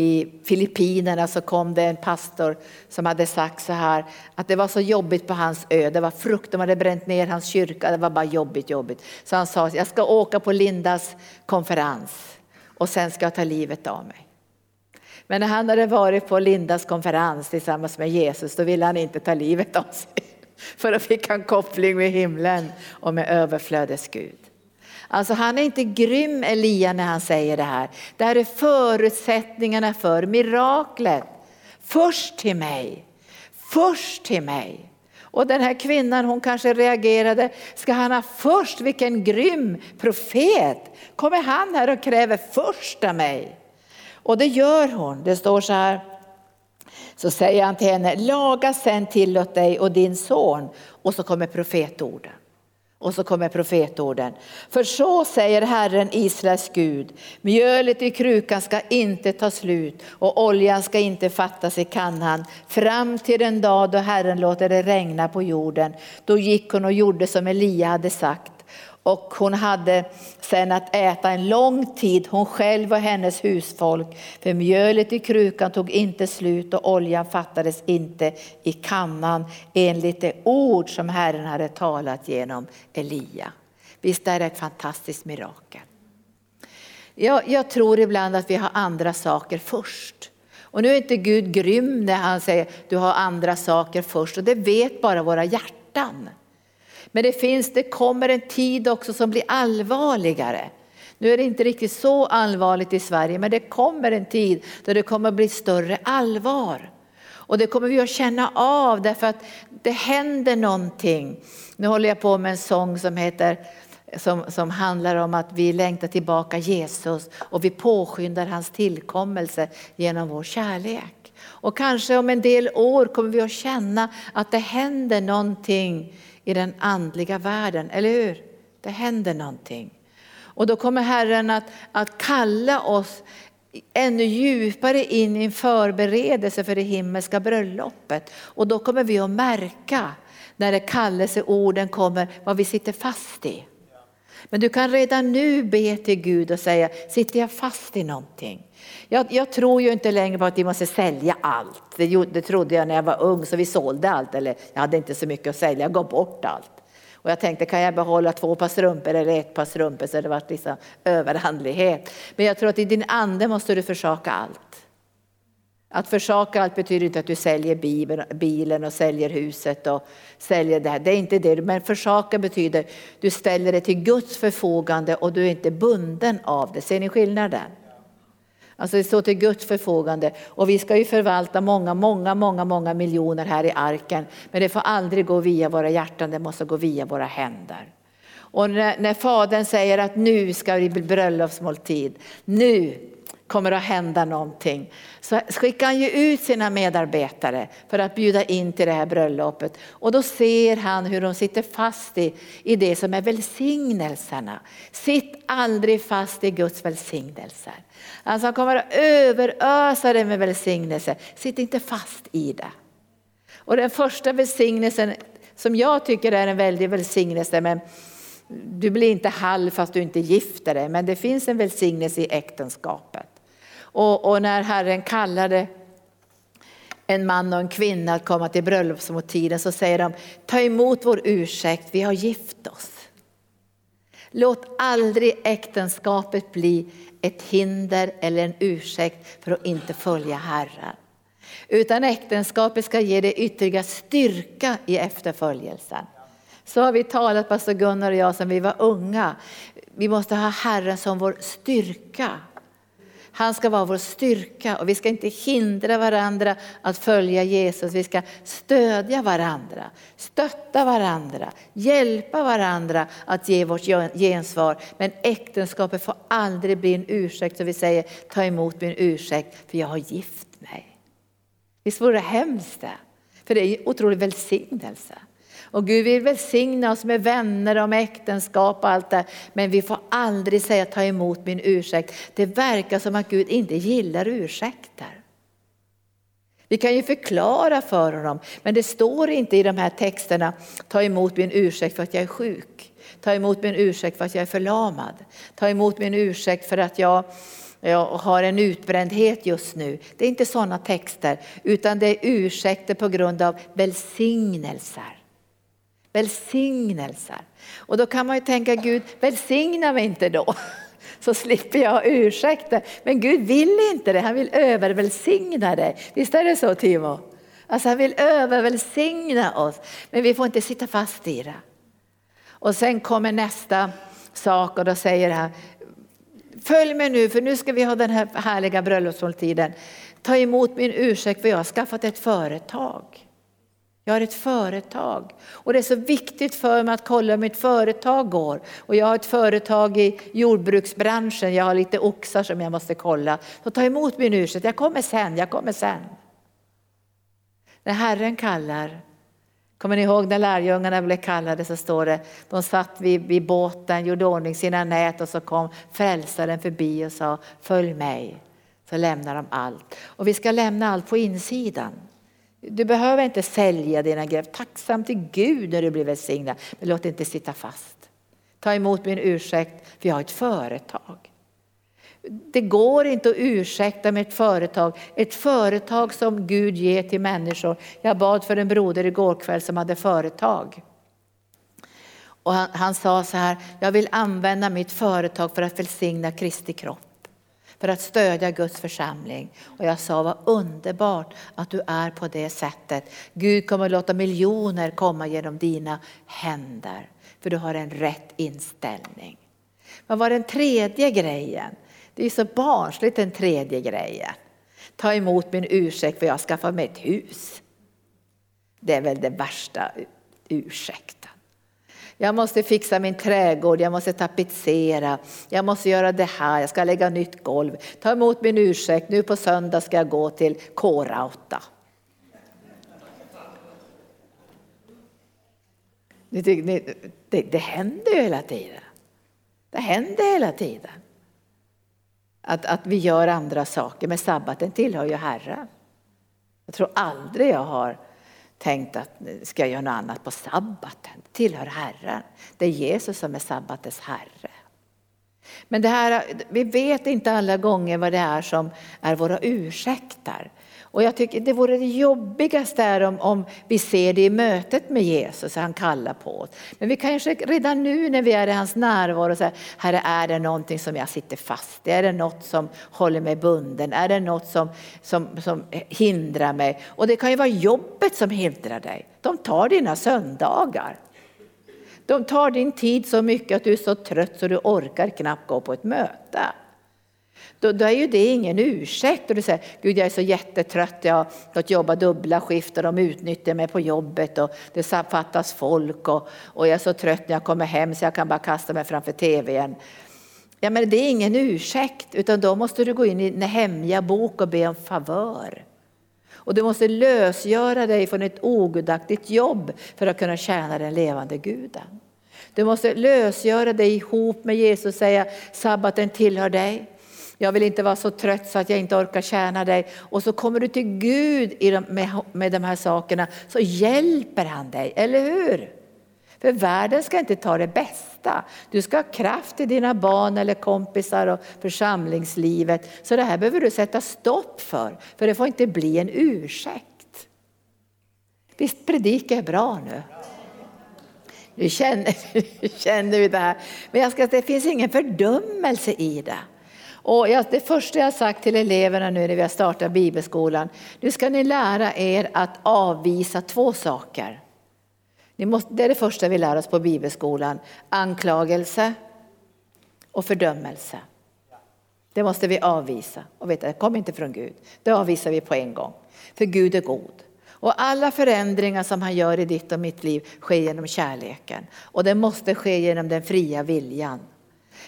i Filippinerna så kom det en pastor som hade sagt så här att det var så jobbigt på hans ö. Det var frukt, de hade bränt ner hans kyrka. Det var bara jobbigt, jobbigt. Så han sa, jag ska åka på Lindas konferens och sen ska jag ta livet av mig. Men när han hade varit på Lindas konferens tillsammans med Jesus, då ville han inte ta livet av sig. [LAUGHS] För då fick han koppling med himlen och med överflödets Gud. Alltså han är inte grym Elia när han säger det här. Det här är förutsättningarna för miraklet. Först till mig, först till mig. Och den här kvinnan hon kanske reagerade, ska han ha först, vilken grym profet. Kommer han här och kräver först av mig? Och det gör hon, det står så här. Så säger han till henne, laga sen till åt dig och din son. Och så kommer profetorden. Och så kommer profetorden. För så säger Herren Israels Gud, mjölet i krukan ska inte ta slut och oljan ska inte fattas i kannan fram till den dag då Herren låter det regna på jorden. Då gick hon och gjorde som Elia hade sagt och hon hade sen att äta en lång tid, hon själv och hennes husfolk. För mjölet i krukan tog inte slut och oljan fattades inte i kannan enligt det ord som Herren hade talat genom Elia. Visst är det ett fantastiskt mirakel? Jag, jag tror ibland att vi har andra saker först. Och nu är inte Gud grym när han säger du har andra saker först och det vet bara våra hjärtan. Men det, finns, det kommer en tid också som blir allvarligare. Nu är det inte riktigt så allvarligt i Sverige, men det kommer en tid då det kommer bli större allvar. Och det kommer vi att känna av därför att det händer någonting. Nu håller jag på med en sång som heter som, som handlar om att vi längtar tillbaka Jesus och vi påskyndar hans tillkommelse genom vår kärlek. Och kanske om en del år kommer vi att känna att det händer någonting i den andliga världen, eller hur? Det händer någonting. Och då kommer Herren att, att kalla oss ännu djupare in i en förberedelse för det himmelska bröllopet. Och då kommer vi att märka när det kallelseorden kommer vad vi sitter fast i. Men du kan redan nu be till Gud och säga, sitter jag fast i någonting? Jag, jag, tror ju inte längre på att vi måste sälja allt. Det, det trodde jag när jag var ung, så vi sålde allt. Eller jag hade inte så mycket att sälja, jag gav bort allt. Och jag tänkte, kan jag behålla två par strumpor eller ett par strumpor? Så det var liksom överhandlighet. Men jag tror att i din ande måste du försaka allt. Att försaka allt betyder inte att du säljer bilen och säljer huset och säljer det här. Det är inte det. Men försaka betyder att du ställer det till Guds förfogande och du är inte bunden av det. Ser ni skillnaden? Alltså det står till Guds förfogande och vi ska ju förvalta många, många, många, många miljoner här i arken. Men det får aldrig gå via våra hjärtan, det måste gå via våra händer. Och när, när Fadern säger att nu ska det bli bröllopsmåltid, nu, kommer att hända någonting. Så skickar han ju ut sina medarbetare för att bjuda in till det här bröllopet. Och då ser han hur de sitter fast i, i det som är välsignelserna. Sitt aldrig fast i Guds välsignelser. Alltså han kommer att överösa dig med välsignelse. Sitt inte fast i det. Och den första välsignelsen som jag tycker är en väldig välsignelse, men du blir inte halv fast du inte gifter dig, men det finns en välsignelse i äktenskapet. Och, och när Herren kallade en man och en kvinna att komma till bröllopsmåltiden så säger de, ta emot vår ursäkt, vi har gift oss. Låt aldrig äktenskapet bli ett hinder eller en ursäkt för att inte följa Herren. Utan äktenskapet ska ge dig ytterligare styrka i efterföljelsen. Så har vi talat, pastor Gunnar och jag, sedan vi var unga. Vi måste ha Herren som vår styrka. Han ska vara vår styrka och vi ska inte hindra varandra att följa Jesus. Vi ska stödja varandra, stötta varandra, hjälpa varandra att ge vårt gensvar. Men äktenskapet får aldrig bli en ursäkt så vi säger ta emot min ursäkt för jag har gift mig. Visst vore det hemskt det? För det är en otrolig välsignelse. Och Gud vill välsigna oss med vänner och med äktenskap och allt det. Men vi får aldrig säga ta emot min ursäkt. Det verkar som att Gud inte gillar ursäkter. Vi kan ju förklara för honom, men det står inte i de här texterna, ta emot min ursäkt för att jag är sjuk. Ta emot min ursäkt för att jag är förlamad. Ta emot min ursäkt för att jag jag har en utbrändhet just nu. Det är inte sådana texter, utan det är ursäkter på grund av välsignelser. Välsignelser. Och då kan man ju tänka, Gud välsigna mig inte då. [LAUGHS] Så slipper jag ursäkta. ursäkter. Men Gud vill inte det, han vill övervälsigna dig. Visst är det så Timo? Alltså han vill övervälsigna oss. Men vi får inte sitta fast i det. Och sen kommer nästa sak och då säger han, följ mig nu för nu ska vi ha den här härliga bröllopsmåltiden. Ta emot min ursäkt för jag har skaffat ett företag. Jag har ett företag och det är så viktigt för mig att kolla hur mitt företag går. Och jag har ett företag i jordbruksbranschen, jag har lite oxar som jag måste kolla. Så ta emot min ursäkt, jag kommer sen, jag kommer sen. När Herren kallar, kommer ni ihåg när lärjungarna blev kallade så står det, de satt vid, vid båten, gjorde ordning sina nät och så kom frälsaren förbi och sa följ mig. Så lämnar de allt. Och vi ska lämna allt på insidan. Du behöver inte sälja dina grejer. Tacksam till Gud när du blir välsignad. Men låt det inte sitta fast. Ta emot min ursäkt, för jag har ett företag. Det går inte att ursäkta med ett företag. Ett företag som Gud ger till människor. Jag bad för en broder igår kväll som hade företag. Och han, han sa så här, jag vill använda mitt företag för att välsigna Kristi kropp för att stödja Guds församling. Och jag sa vad underbart att du är på det sättet. Gud kommer att låta miljoner komma genom dina händer. För du har en rätt inställning. Vad var den tredje grejen? Det är så barnsligt den tredje grejen. Ta emot min ursäkt för jag har skaffat mig ett hus. Det är väl det värsta ursäkt. Jag måste fixa min trädgård, jag måste tapetsera, jag måste göra det här, jag ska lägga nytt golv. Ta emot min ursäkt, nu på söndag ska jag gå till K-Rauta. Det, det, det händer ju hela tiden. Det händer hela tiden. Att, att vi gör andra saker, men sabbaten tillhör ju Herren. Jag tror aldrig jag har tänkt att ska jag göra något annat på sabbaten. Tillhör Herren. Det är Jesus som är sabbatens Herre. Men det här, vi vet inte alla gånger vad det är som är våra ursäkter. Och jag tycker det vore det jobbigaste är om, om vi ser det i mötet med Jesus, han kallar på oss. Men vi kanske redan nu när vi är i hans närvaro säger, Herre är det någonting som jag sitter fast i? Är det något som håller mig bunden? Är det något som, som, som hindrar mig? Och det kan ju vara jobbet som hindrar dig. De tar dina söndagar. De tar din tid så mycket att du är så trött så du orkar knappt gå på ett möte. Då, då, är ju det ingen ursäkt. Och du säger, Gud jag är så jättetrött, jag har fått jobba dubbla skift och de utnyttjar mig på jobbet och det fattas folk och, och jag är så trött när jag kommer hem så jag kan bara kasta mig framför tvn. Ja, men det är ingen ursäkt, utan då måste du gå in i en hemliga bok och be om favör. Och du måste lösgöra dig från ett ogudaktigt jobb för att kunna tjäna den levande guden. Du måste lösgöra dig ihop med Jesus och säga sabbaten tillhör dig. Jag vill inte vara så trött så att jag inte orkar tjäna dig. Och så kommer du till Gud med de här sakerna så hjälper han dig, eller hur? För världen ska inte ta det bästa. Du ska ha kraft i dina barn eller kompisar och församlingslivet. Så det här behöver du sätta stopp för, för det får inte bli en ursäkt. Visst predikar jag bra nu? Nu känner, [LAUGHS] känner vi det här. Men jag ska, det finns ingen fördömelse i det. Och jag, det första jag sagt till eleverna nu när vi har startat bibelskolan, nu ska ni lära er att avvisa två saker. Måste, det är det första vi lär oss på bibelskolan, anklagelse och fördömelse. Det måste vi avvisa. Och veta, det kommer inte från Gud. Det avvisar vi på en gång. För Gud är god. Och alla förändringar som han gör i ditt och mitt liv sker genom kärleken. Och det måste ske genom den fria viljan.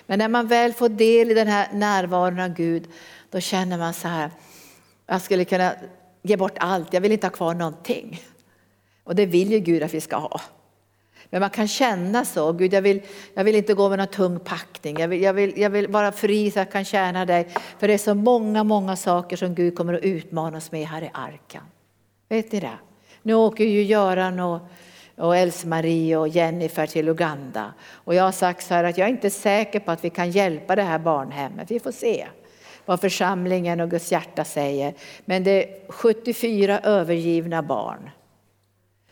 Men när man väl får del i den här närvaron av Gud, då känner man så här, jag skulle kunna ge bort allt, jag vill inte ha kvar någonting. Och det vill ju Gud att vi ska ha. Men man kan känna så, Gud jag vill, jag vill inte gå med någon tung packning, jag vill, jag, vill, jag vill vara fri så jag kan tjäna dig. För det är så många, många saker som Gud kommer att utmana oss med här i Arkan. Vet ni det? Nu åker ju Göran och, och Else-Marie och Jennifer till Uganda. Och jag har sagt så här att jag är inte säker på att vi kan hjälpa det här barnhemmet. Vi får se vad församlingen och Guds hjärta säger. Men det är 74 övergivna barn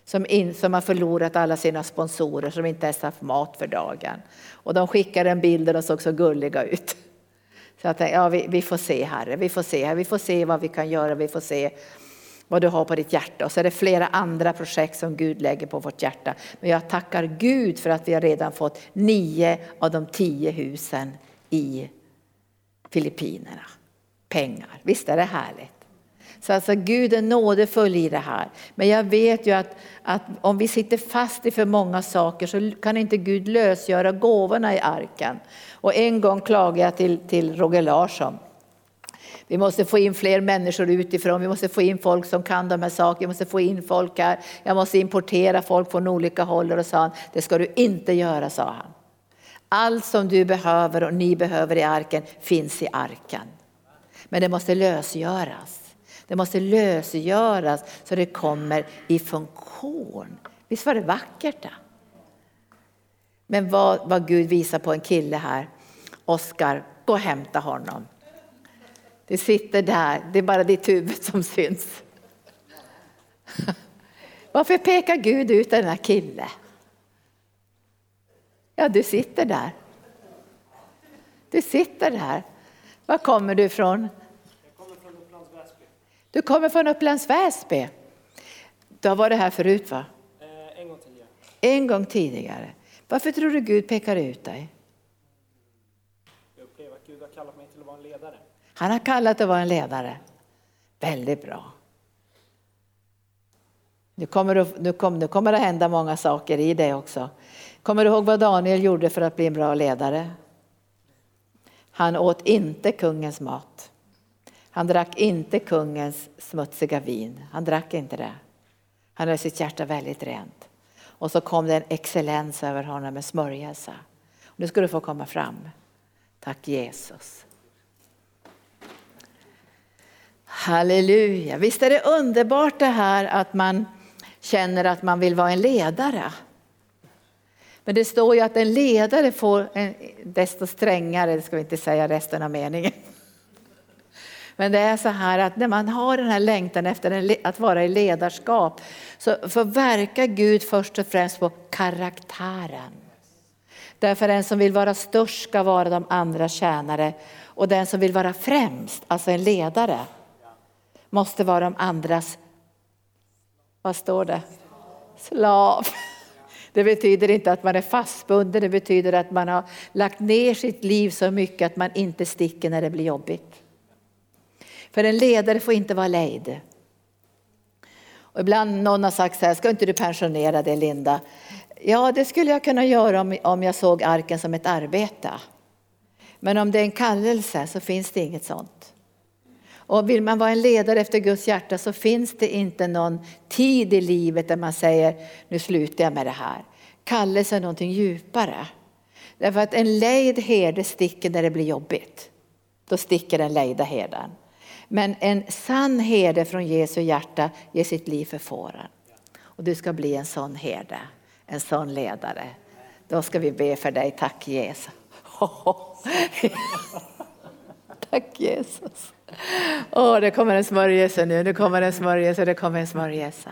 som, in, som har förlorat alla sina sponsorer, som inte ens haft mat för dagen. Och de skickade en bild och de såg så gulliga ut. Så jag tänkte, ja, vi, vi får se Herre, vi får se, vi får se vad vi kan göra, vi får se vad du har på ditt hjärta. Och så är det flera andra projekt som Gud lägger på vårt hjärta. Men jag tackar Gud för att vi har redan fått nio av de tio husen i Filippinerna. Pengar, visst är det härligt? Så alltså Gud är nådefull i det här. Men jag vet ju att, att om vi sitter fast i för många saker så kan inte Gud lösgöra gåvorna i arken. Och en gång klagade jag till, till Roger Larsson. Vi måste få in fler människor utifrån, vi måste få in folk som kan de här sakerna, vi måste få in folk här. Jag måste importera folk från olika håll. Och sa han, det ska du inte göra, sa han. Allt som du behöver och ni behöver i arken finns i arken. Men det måste lösgöras. Det måste lösgöras så det kommer i funktion. Visst var det vackert? Då? Men vad, vad Gud visar på en kille här. Oskar, gå och hämta honom. Det sitter där, det är bara ditt huvud som syns. Varför pekar Gud ut den här killen? Ja, du sitter där. Du sitter där. Var kommer du ifrån? Du kommer från Upplands Väsby. Du har varit här förut va? Eh, en gång tidigare. En gång tidigare. Varför tror du Gud pekar ut dig? Jag upplever att Gud har kallat mig till att vara en ledare. Han har kallat dig att vara en ledare. Väldigt bra. Nu kommer, nu, kommer, nu kommer det hända många saker i dig också. Kommer du ihåg vad Daniel gjorde för att bli en bra ledare? Han åt inte kungens mat. Han drack inte kungens smutsiga vin. Han drack inte det. Han höll sitt hjärta väldigt rent. Och så kom det en excellens över honom med smörjelse. Nu ska du få komma fram. Tack Jesus. Halleluja. Visst är det underbart det här att man känner att man vill vara en ledare. Men det står ju att en ledare får en, desto strängare, det ska vi inte säga resten av meningen. Men det är så här att när man har den här längtan efter att vara i ledarskap så förverkar Gud först och främst på karaktären. Därför den som vill vara störst ska vara de andra tjänare och den som vill vara främst, alltså en ledare, måste vara de andras, vad står det? Slav. Det betyder inte att man är fastbunden, det betyder att man har lagt ner sitt liv så mycket att man inte sticker när det blir jobbigt. För en ledare får inte vara lejd. Och ibland någon har sagt så här, ska inte du pensionera dig Linda? Ja, det skulle jag kunna göra om, om jag såg arken som ett arbete. Men om det är en kallelse så finns det inget sånt. Och vill man vara en ledare efter Guds hjärta så finns det inte någon tid i livet där man säger nu slutar jag med det här. Kallelse är någonting djupare. Därför att en lejd herde sticker när det blir jobbigt. Då sticker den lejda herden. Men en sann herde från Jesu hjärta ger sitt liv för fåren. Och du ska bli en sån herde, en sån ledare. Då ska vi be för dig. Tack Jesus. [LAUGHS] Tack Jesus. Åh, oh, det kommer en smörjelse nu, det kommer en smörjelse, det kommer en smörjelse.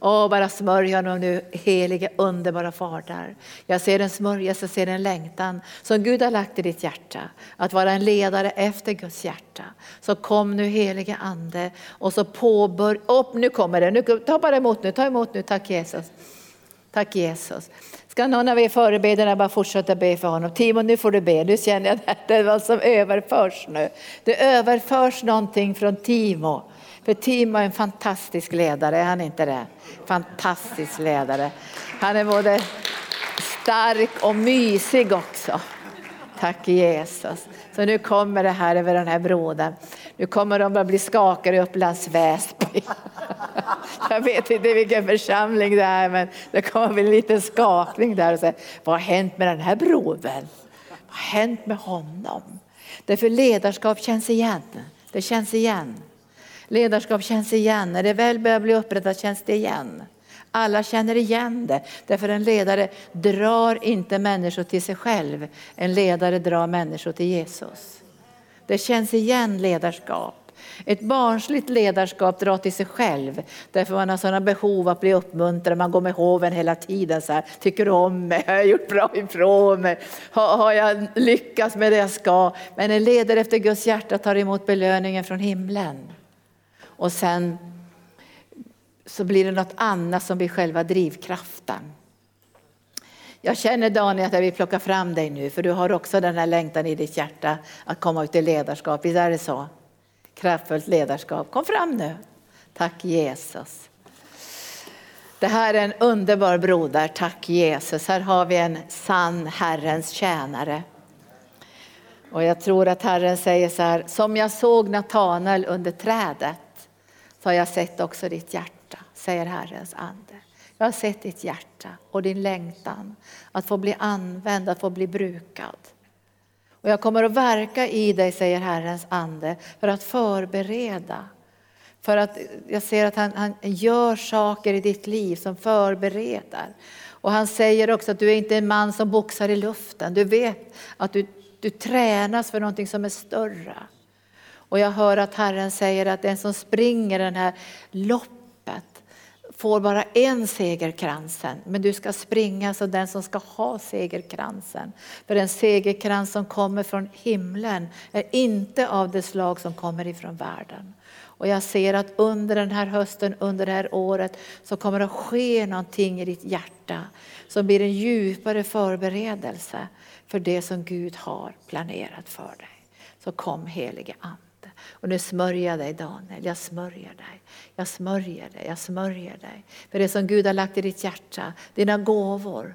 Åh, oh, bara smörj honom nu, helige underbara Fader. Jag ser en smörjelse, jag ser en längtan som Gud har lagt i ditt hjärta. Att vara en ledare efter Guds hjärta. Så kom nu helige Ande och så påbörja, upp nu kommer det, nu, ta bara emot nu, ta emot nu, tack Jesus. Tack Jesus. Ska någon av er förebedjarna bara fortsätta be för honom? Timo, nu får du be. Nu känner jag att det är vad som överförs nu. Det överförs någonting från Timo. För Timo är en fantastisk ledare, är han inte det? Fantastisk ledare. Han är både stark och mysig också. Tack Jesus. Så nu kommer det här över den här brodern. Nu kommer de att bli skakade i Upplands Väsby. [LAUGHS] Jag vet inte vilken församling det är men det kommer bli en liten skakning där och säga, vad har hänt med den här brodern? Vad har hänt med honom? Därför ledarskap känns igen. Det känns igen. Ledarskap känns igen. När det väl börjar bli upprättat känns det igen. Alla känner igen det. Därför en ledare drar inte människor till sig själv. En ledare drar människor till Jesus. Det känns igen ledarskap. Ett barnsligt ledarskap drar till sig själv därför man har sådana behov att bli uppmuntrad. Man går med hoven hela tiden. Så här, Tycker du om mig? Har jag gjort bra ifrån mig? Har, har jag lyckats med det jag ska? Men en ledare efter Guds hjärta tar emot belöningen från himlen. Och sen så blir det något annat som blir själva drivkraften. Jag känner Daniel att jag vill plocka fram dig nu för du har också den här längtan i ditt hjärta att komma ut i ledarskap. Visst är det så? Kraftfullt ledarskap. Kom fram nu. Tack Jesus. Det här är en underbar broder, tack Jesus. Här har vi en sann Herrens tjänare. Och jag tror att Herren säger så här, som jag såg Natanael under trädet så har jag sett också ditt hjärta, säger Herrens ande. Jag har sett ditt hjärta och din längtan att få bli använd, att få bli brukad. Och jag kommer att verka i dig, säger Herrens ande, för att förbereda. För att jag ser att han, han gör saker i ditt liv som förbereder. Och han säger också att du är inte en man som boxar i luften. Du vet att du, du tränas för någonting som är större. Och jag hör att Herren säger att den som springer den här loppet får bara en segerkransen, men du ska springa som den som ska ha segerkransen. För en segerkrans som kommer från himlen är inte av det slag som kommer ifrån världen. Och jag ser att under den här hösten, under det här året så kommer det att ske någonting i ditt hjärta som blir en djupare förberedelse för det som Gud har planerat för dig. Så kom helige Ande. Och nu smörjer jag dig Daniel, jag smörjer dig. Jag smörjer dig, jag smörjer dig. För det som Gud har lagt i ditt hjärta, dina gåvor,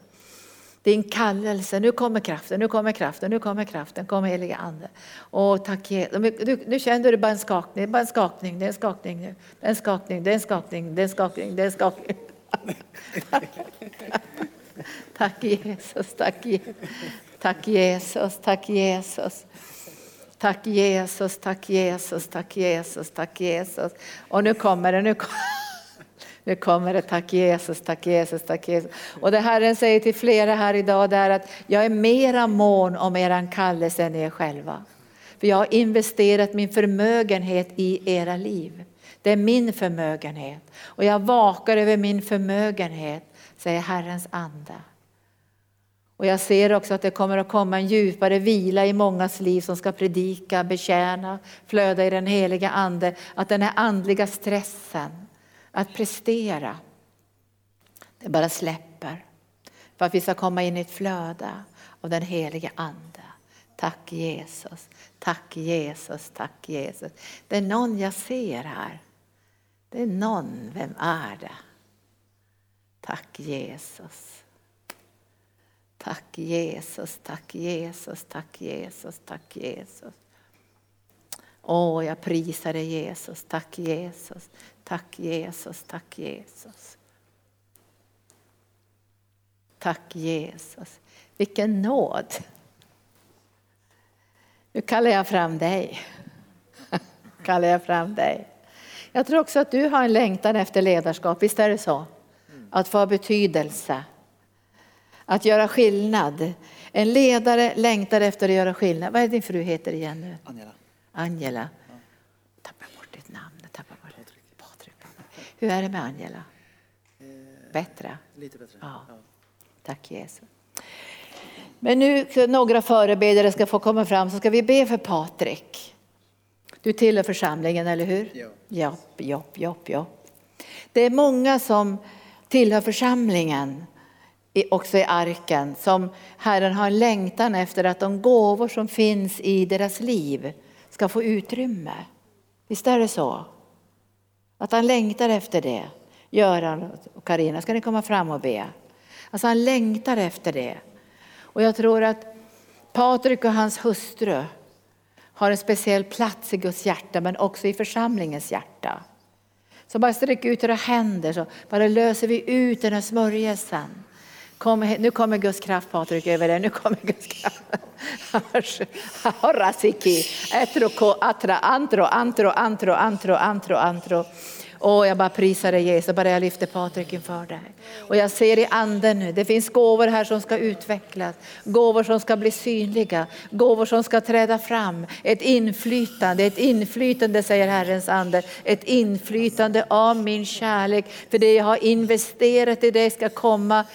din kallelse. Nu kommer kraften, nu kommer kraften, nu kommer kraften, kom helige Ande. Åh, tack Jesus. Nu känner du bara en skakning, bara en skakning, det är en skakning nu. Det är en skakning, det är en skakning, det är en skakning, det är en skakning. [LAUGHS] tack Jesus, tack Jesus, tack Jesus, tack Jesus. Tack Jesus, tack Jesus, tack Jesus, tack Jesus. Och nu kommer det, nu kommer [LAUGHS] nu kommer det, tack Jesus, tack Jesus, tack Jesus. Och det Herren säger till flera här idag det är att jag är mera mån om eran kallelse än er själva. För jag har investerat min förmögenhet i era liv. Det är min förmögenhet. Och jag vakar över min förmögenhet, säger Herrens ande. Och jag ser också att det kommer att komma en djupare vila i mångas liv som ska predika, betjäna, flöda i den heliga ande. Att den här andliga stressen, att prestera, det bara släpper. För att vi ska komma in i ett flöde av den heliga ande. Tack Jesus, tack Jesus, tack Jesus. Det är någon jag ser här. Det är någon, vem är det? Tack Jesus. Tack Jesus, tack Jesus, tack Jesus, tack Jesus. Åh, jag prisar dig Jesus, tack Jesus, tack Jesus, tack Jesus. Tack Jesus. Vilken nåd. Nu kallar jag fram dig. [LAUGHS] kallar jag fram dig. Jag tror också att du har en längtan efter ledarskap, visst är det så? Att få betydelse, att göra skillnad. En ledare längtar efter att göra skillnad. Vad är din fru heter igen nu? Angela. Angela. Tappa bort ditt namn. Tappa bort Patrik. Patrik. Hur är det med Angela? Bättre? Lite bättre. Ja. Tack Jesus. Men nu några förebedjare ska få komma fram så ska vi be för Patrik. Du tillhör församlingen, eller hur? Ja. Jopp, jopp, jopp, jopp. Det är många som tillhör församlingen, också i arken, som Herren har en längtan efter att de gåvor som finns i deras liv ska få utrymme. Visst är det så? Att han längtar efter det. Göran och Karina, ska ni komma fram och be? Alltså han längtar efter det. Och jag tror att Patrik och hans hustru har en speciell plats i Guds hjärta men också i församlingens hjärta. Så bara sträck ut era händer så bara löser vi ut den här smörjelsen. Kom, nu kommer Guds kraft Patrik över dig, nu kommer Guds kraft. [LAUGHS] Horasiki, etroko, atra, antro, antro, antro, antro, antro, antro. Åh, jag bara prisar dig Jesus, bara jag lyfter Patrik inför dig. Och jag ser i anden nu, det finns gåvor här som ska utvecklas, gåvor som ska bli synliga, gåvor som ska träda fram. Ett inflytande, ett inflytande säger Herrens ande, ett inflytande av min kärlek. För det jag har investerat i dig ska komma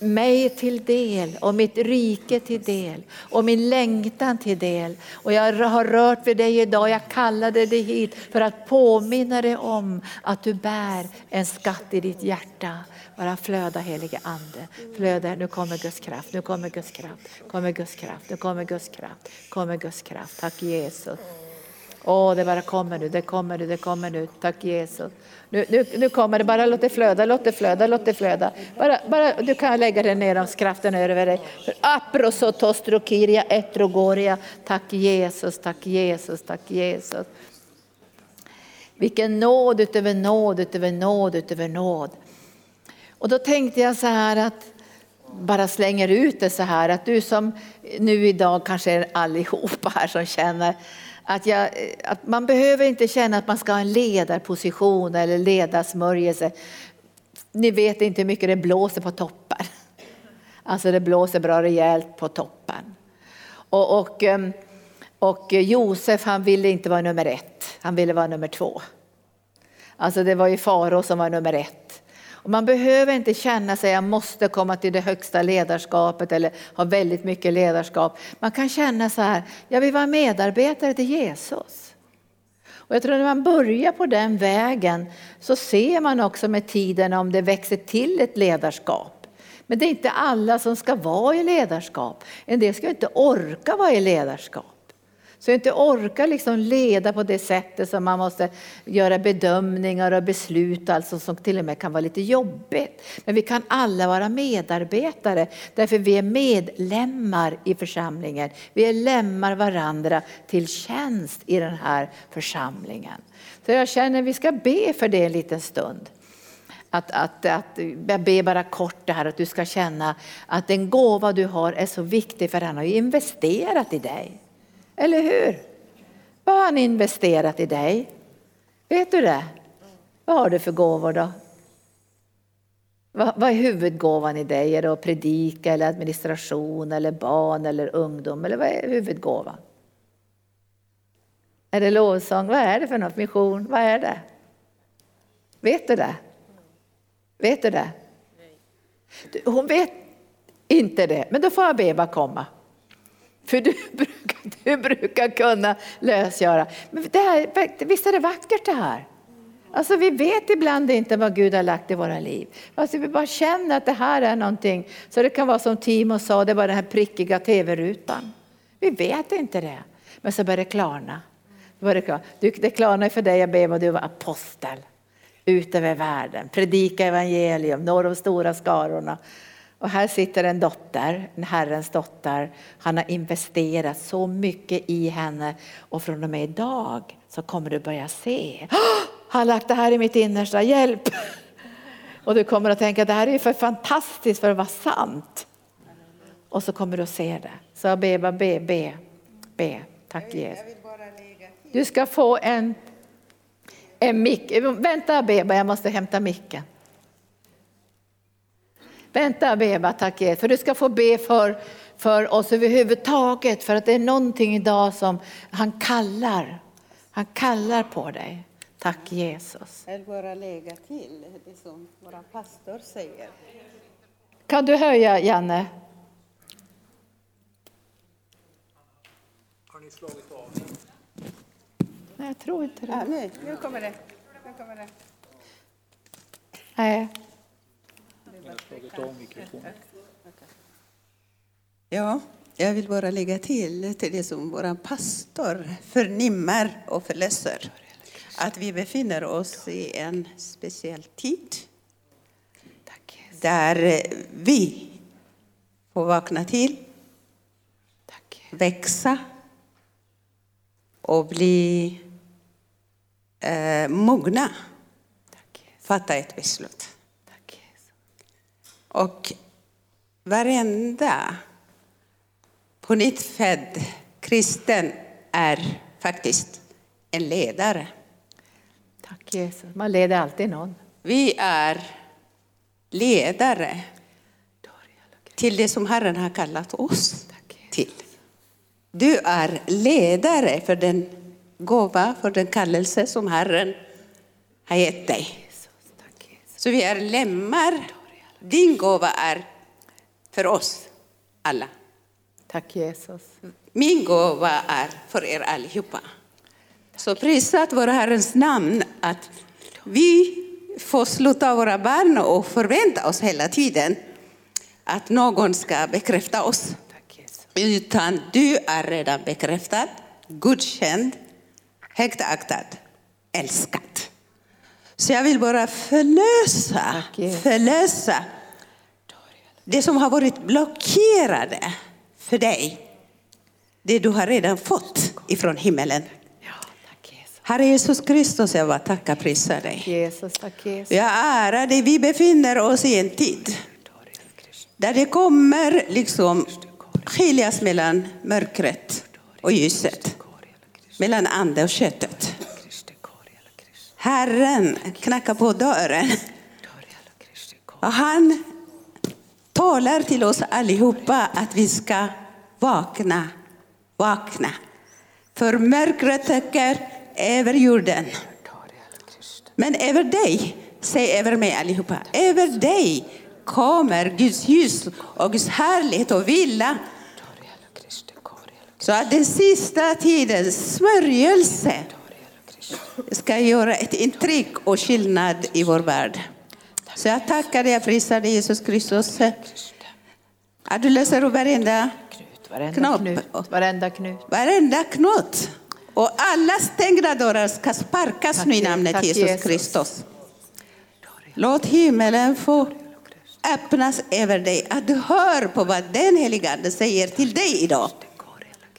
mig till del och mitt rike till del och min längtan till del. Och jag har rört vid dig idag, jag kallade dig hit för att påminna dig om att du bär en skatt i ditt hjärta. Bara flöda helige ande. Flöda, nu kommer Guds kraft, nu kommer Guds kraft, kommer Guds kraft, nu kommer Guds kraft, kommer Guds kraft. Tack Jesus. Åh, det bara kommer nu, det kommer nu, det kommer nu. Tack Jesus. Nu, nu, nu kommer det, bara låt det flöda, låt det flöda, låt det flöda. Bara, bara, du kan lägga den ner om kraften över dig. Aprosotostrokiria etrogoria. Tack Jesus, tack Jesus, tack Jesus. Vilken nåd utöver nåd, utöver nåd, utöver nåd. Och då tänkte jag så här att bara slänger ut det så här att du som nu idag kanske är allihopa här som känner att, jag, eh, att man behöver inte känna att man ska ha en ledarposition eller ledarsmörjelse. Ni vet inte hur mycket det blåser på toppen. Alltså det blåser bra rejält på toppen. Och, och, ehm, och Josef han ville inte vara nummer ett, han ville vara nummer två. Alltså det var ju farao som var nummer ett. Och man behöver inte känna sig jag måste komma till det högsta ledarskapet eller ha väldigt mycket ledarskap. Man kan känna så här, jag vill vara medarbetare till Jesus. Och jag tror när man börjar på den vägen så ser man också med tiden om det växer till ett ledarskap. Men det är inte alla som ska vara i ledarskap. En del ska inte orka vara i ledarskap. Så jag inte orkar liksom leda på det sättet som man måste göra bedömningar och beslut, alltså som till och med kan vara lite jobbigt. Men vi kan alla vara medarbetare därför vi är medlemmar i församlingen. Vi är lämmar varandra till tjänst i den här församlingen. Så jag känner att vi ska be för det en liten stund. Att, att, att, jag ber bara kort det här att du ska känna att den gåva du har är så viktig för han har ju investerat i dig. Eller hur? Vad har han investerat i dig? Vet du det? Vad har du för gåvor då? Vad, är huvudgåvan i dig? Är det att predika eller administration eller barn eller ungdom? Eller vad är huvudgåvan? Är det lovsång? Vad är det för något? Mission? Vad är det? Vet du det? Vet du det? Hon vet inte det, men då får Abeba komma. För du [LAUGHS] brukar, du brukar kunna lösgöra. Men det här, visst är det vackert det här? Alltså vi vet ibland inte vad Gud har lagt i våra liv. Alltså vi bara känner att det här är någonting. Så det kan vara som Timo sa, det var den här prickiga tv-rutan. Vi vet inte det. Men så börjar det klarna. Det klarnar för dig, jag ber du var apostel. Ut över världen, predika evangelium, nå de stora skarorna. Och här sitter en dotter, en Herrens dotter. Han har investerat så mycket i henne och från och med idag så kommer du börja se. "Åh, Han har lagt det här i mitt innersta, hjälp! [LAUGHS] Och du kommer att tänka det här är för fantastiskt för att vara sant. Och så kommer du att se det. Så Beba, be, be, be. Tack Jesus. Du ska få en, en mick. Vänta Beba, jag måste hämta micken. Vänta Beba, tack Jesus. För du ska få be för, för oss överhuvudtaget. För att det är någonting idag som han kallar. Han kallar på dig. Tack Jesus. Jag vill bara lägga till det som vår pastor säger. Kan du höja Janne? Har ni slagit av? Nej, jag tror inte Ah, det. nu, nu kommer det. Nu kommer det. Nej. Jag har slagit av mikrofonen. Ja, jag vill bara lägga till till det som vår pastor förnimmer och förlöser. Att vi befinner oss i en speciell tid där vi får vakna till, växa och bli eh, mogna, fatta ett beslut. Och varenda på nytt född kristen är faktiskt en ledare. Tack Jesus. Man leder alltid någon. Vi är ledare till det som Herren har kallat oss till. Du är ledare för den gåva, för den kallelse som Herren har gett dig. Så vi är lemmar. Din gåva är för oss alla. Tack Jesus. Min gåva är för er allihopa. Så prisat vare Herrens namn att vi får sluta våra barn och förvänta oss hela tiden att någon ska bekräfta oss. Utan du är redan bekräftad, godkänd, högt aktad, älskad. Så jag vill bara förlösa, förlösa det som har varit blockerade för dig. Det du har redan fått ifrån himmelen. Herre Jesus Kristus, jag bara tackar och prisar dig. Jesus, tack Jesus. Jag ärar dig. Vi befinner oss i en tid där det kommer liksom skiljas mellan mörkret och ljuset. Mellan ande och köttet. Herren knackar på dörren och han talar till oss allihopa att vi ska vakna, vakna. För mörkret täcker över jorden. Men över dig, säg över mig allihopa, över dig kommer Guds ljus och Guds härlighet och vila. Så att den sista tidens smörjelse ska göra ett intryck och skillnad i vår värld. Så jag tackar dig, prisar dig Jesus Kristus. Att du löser upp varenda, Knut, varenda knut. Varenda knut. varenda knut. Och alla stängda dörrar ska sparkas Tack, nu i namnet Tack, Jesus Jesus. Kristus. Låt himmelen få öppnas över dig. Att du hör på vad den helige Ande säger till dig idag.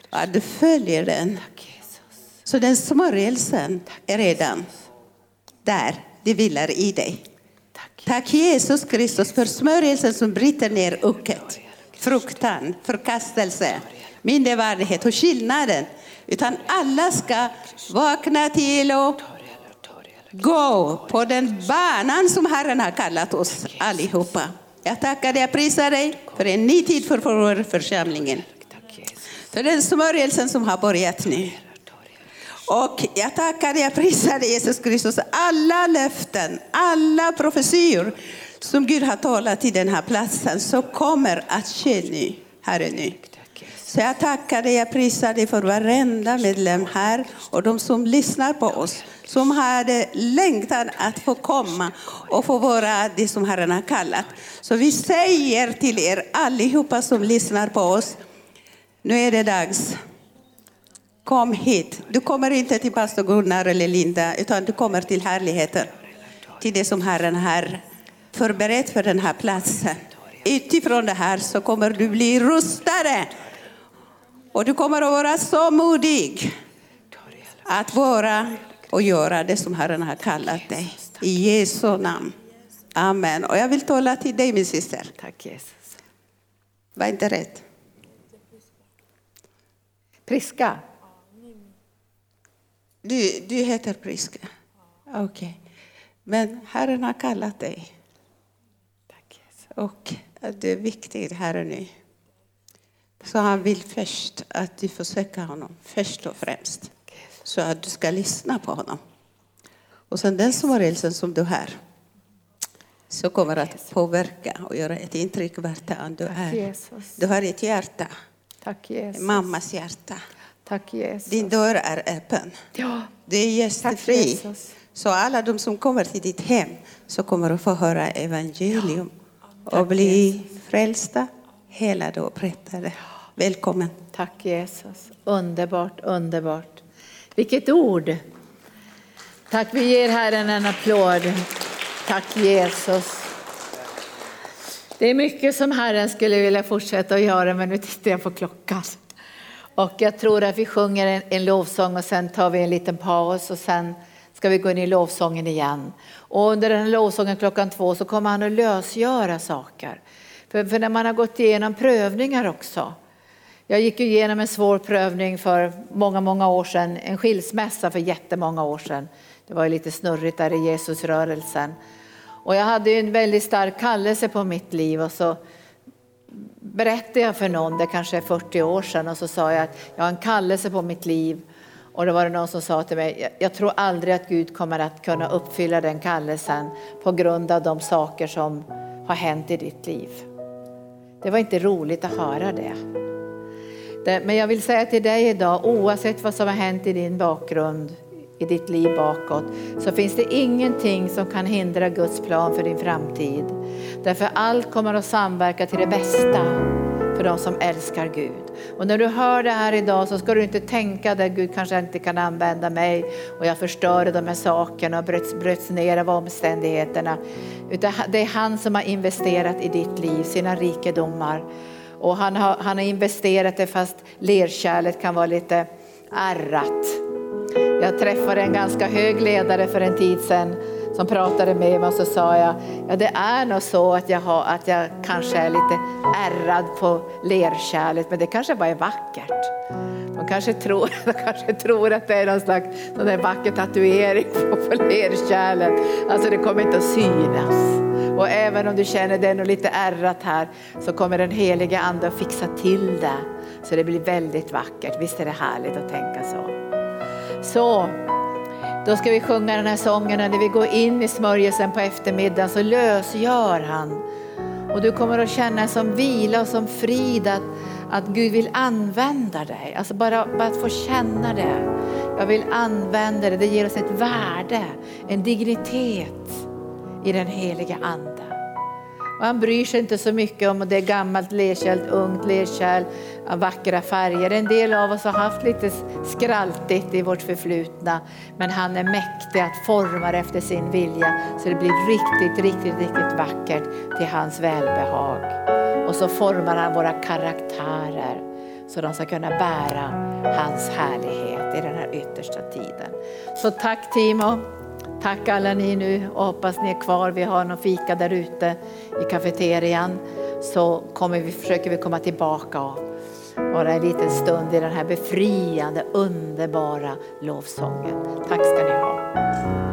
Att du följer den. Så den smörjelsen är redan där. Det vilar i dig. Tack Jesus Kristus för smörjelsen som bryter ner oket, fruktan, förkastelse, mindervärdighet och skillnaden. Utan alla ska vakna till och gå på den banan som Herren har kallat oss allihopa. Jag tackar dig, jag prisar dig för en ny tid för församlingen. För den smörjelsen som har börjat nu. Och jag tackar dig, jag prisar dig Jesus Kristus. Alla löften, alla profetior som Gud har talat i den här platsen så kommer att ske nu, Herre nu. Så jag tackar dig, jag prisar dig för varenda medlem här och de som lyssnar på oss. Som hade längtan att få komma och få vara det som Herren har kallat. Så vi säger till er allihopa som lyssnar på oss. Nu är det dags. Kom hit. Du kommer inte till pastor Gunnar eller Linda, utan du kommer till härligheten. Till det som Herren har förberett för den här platsen. utifrån det här så kommer du bli rustare. Och du kommer att vara så modig att vara och göra det som Herren har kallat dig. I Jesu namn. Amen. Och jag vill tala till dig min syster. Tack Jesus. Var inte rädd. Priska. Du, du heter Priska? Okej. Okay. Men Herren har kallat dig. Tack. Och det är viktigt här och nu. Så han vill först att du får söka honom, först och främst. Så att du ska lyssna på honom. Och sen den smörjelsen som du har så kommer att påverka och göra ett intryck vart du är. Du har ett hjärta, mammas hjärta. Tack Jesus. Din dörr är öppen. Ja. Du är gästfri. Jesus. Så alla de som kommer till ditt hem så kommer att få höra evangelium och bli frälsta, helade och upprättade. Välkommen. Tack Jesus. Underbart, underbart. Vilket ord. Tack, vi ger Herren en applåd. Tack Jesus. Det är mycket som Herren skulle vilja fortsätta att göra men nu tittar jag på klockan. Och jag tror att vi sjunger en, en lovsång och sen tar vi en liten paus och sen ska vi gå in i lovsången igen. Och under den lovsången klockan två så kommer han att lösgöra saker. För, för när man har gått igenom prövningar också. Jag gick igenom en svår prövning för många, många år sedan, en skilsmässa för jättemånga år sedan. Det var ju lite snurrigt där i Jesusrörelsen. Och jag hade en väldigt stark kallelse på mitt liv och så berättade jag för någon, det kanske är 40 år sedan, och så sa jag att jag har en kallelse på mitt liv. Och då var det någon som sa till mig, jag tror aldrig att Gud kommer att kunna uppfylla den kallelsen på grund av de saker som har hänt i ditt liv. Det var inte roligt att höra det. Men jag vill säga till dig idag, oavsett vad som har hänt i din bakgrund, i ditt liv bakåt, så finns det ingenting som kan hindra Guds plan för din framtid. Därför allt kommer att samverka till det bästa för de som älskar Gud. Och när du hör det här idag så ska du inte tänka att Gud kanske inte kan använda mig och jag förstörde de här sakerna och bröts, bröts ner av omständigheterna. Utan det är han som har investerat i ditt liv, sina rikedomar. Och han har, han har investerat det fast lerkärlet kan vara lite ärrat. Jag träffade en ganska hög ledare för en tid sedan som pratade med mig och så sa jag, ja det är nog så att jag, har, att jag kanske är lite ärrad på lerkärlet men det kanske bara är vackert. De kanske tror, [LAUGHS] de kanske tror att det är någon slags någon där vacker tatuering på, på lerkärlet. Alltså det kommer inte att synas. Och även om du känner det är nog lite ärrat här så kommer den heliga ande att fixa till det. Så det blir väldigt vackert. Visst är det härligt att tänka så. Så, då ska vi sjunga den här sången och när vi går in i smörjelsen på eftermiddagen så lösgör han. Och du kommer att känna som vila och som frid att, att Gud vill använda dig. Alltså bara, bara att få känna det. Jag vill använda det, det ger oss ett värde, en dignitet i den heliga Ande. Och han bryr sig inte så mycket om det är gammalt lerkärl, ungt lerkärl, vackra färger. En del av oss har haft lite skraltigt i vårt förflutna, men han är mäktig att forma det efter sin vilja så det blir riktigt, riktigt, riktigt vackert till hans välbehag. Och så formar han våra karaktärer så de ska kunna bära hans härlighet i den här yttersta tiden. Så tack Timo. Tack alla ni nu och hoppas ni är kvar. Vi har någon fika där ute i kafeterian. Så kommer vi, försöker vi komma tillbaka och vara en liten stund i den här befriande, underbara lovsången. Tack ska ni ha.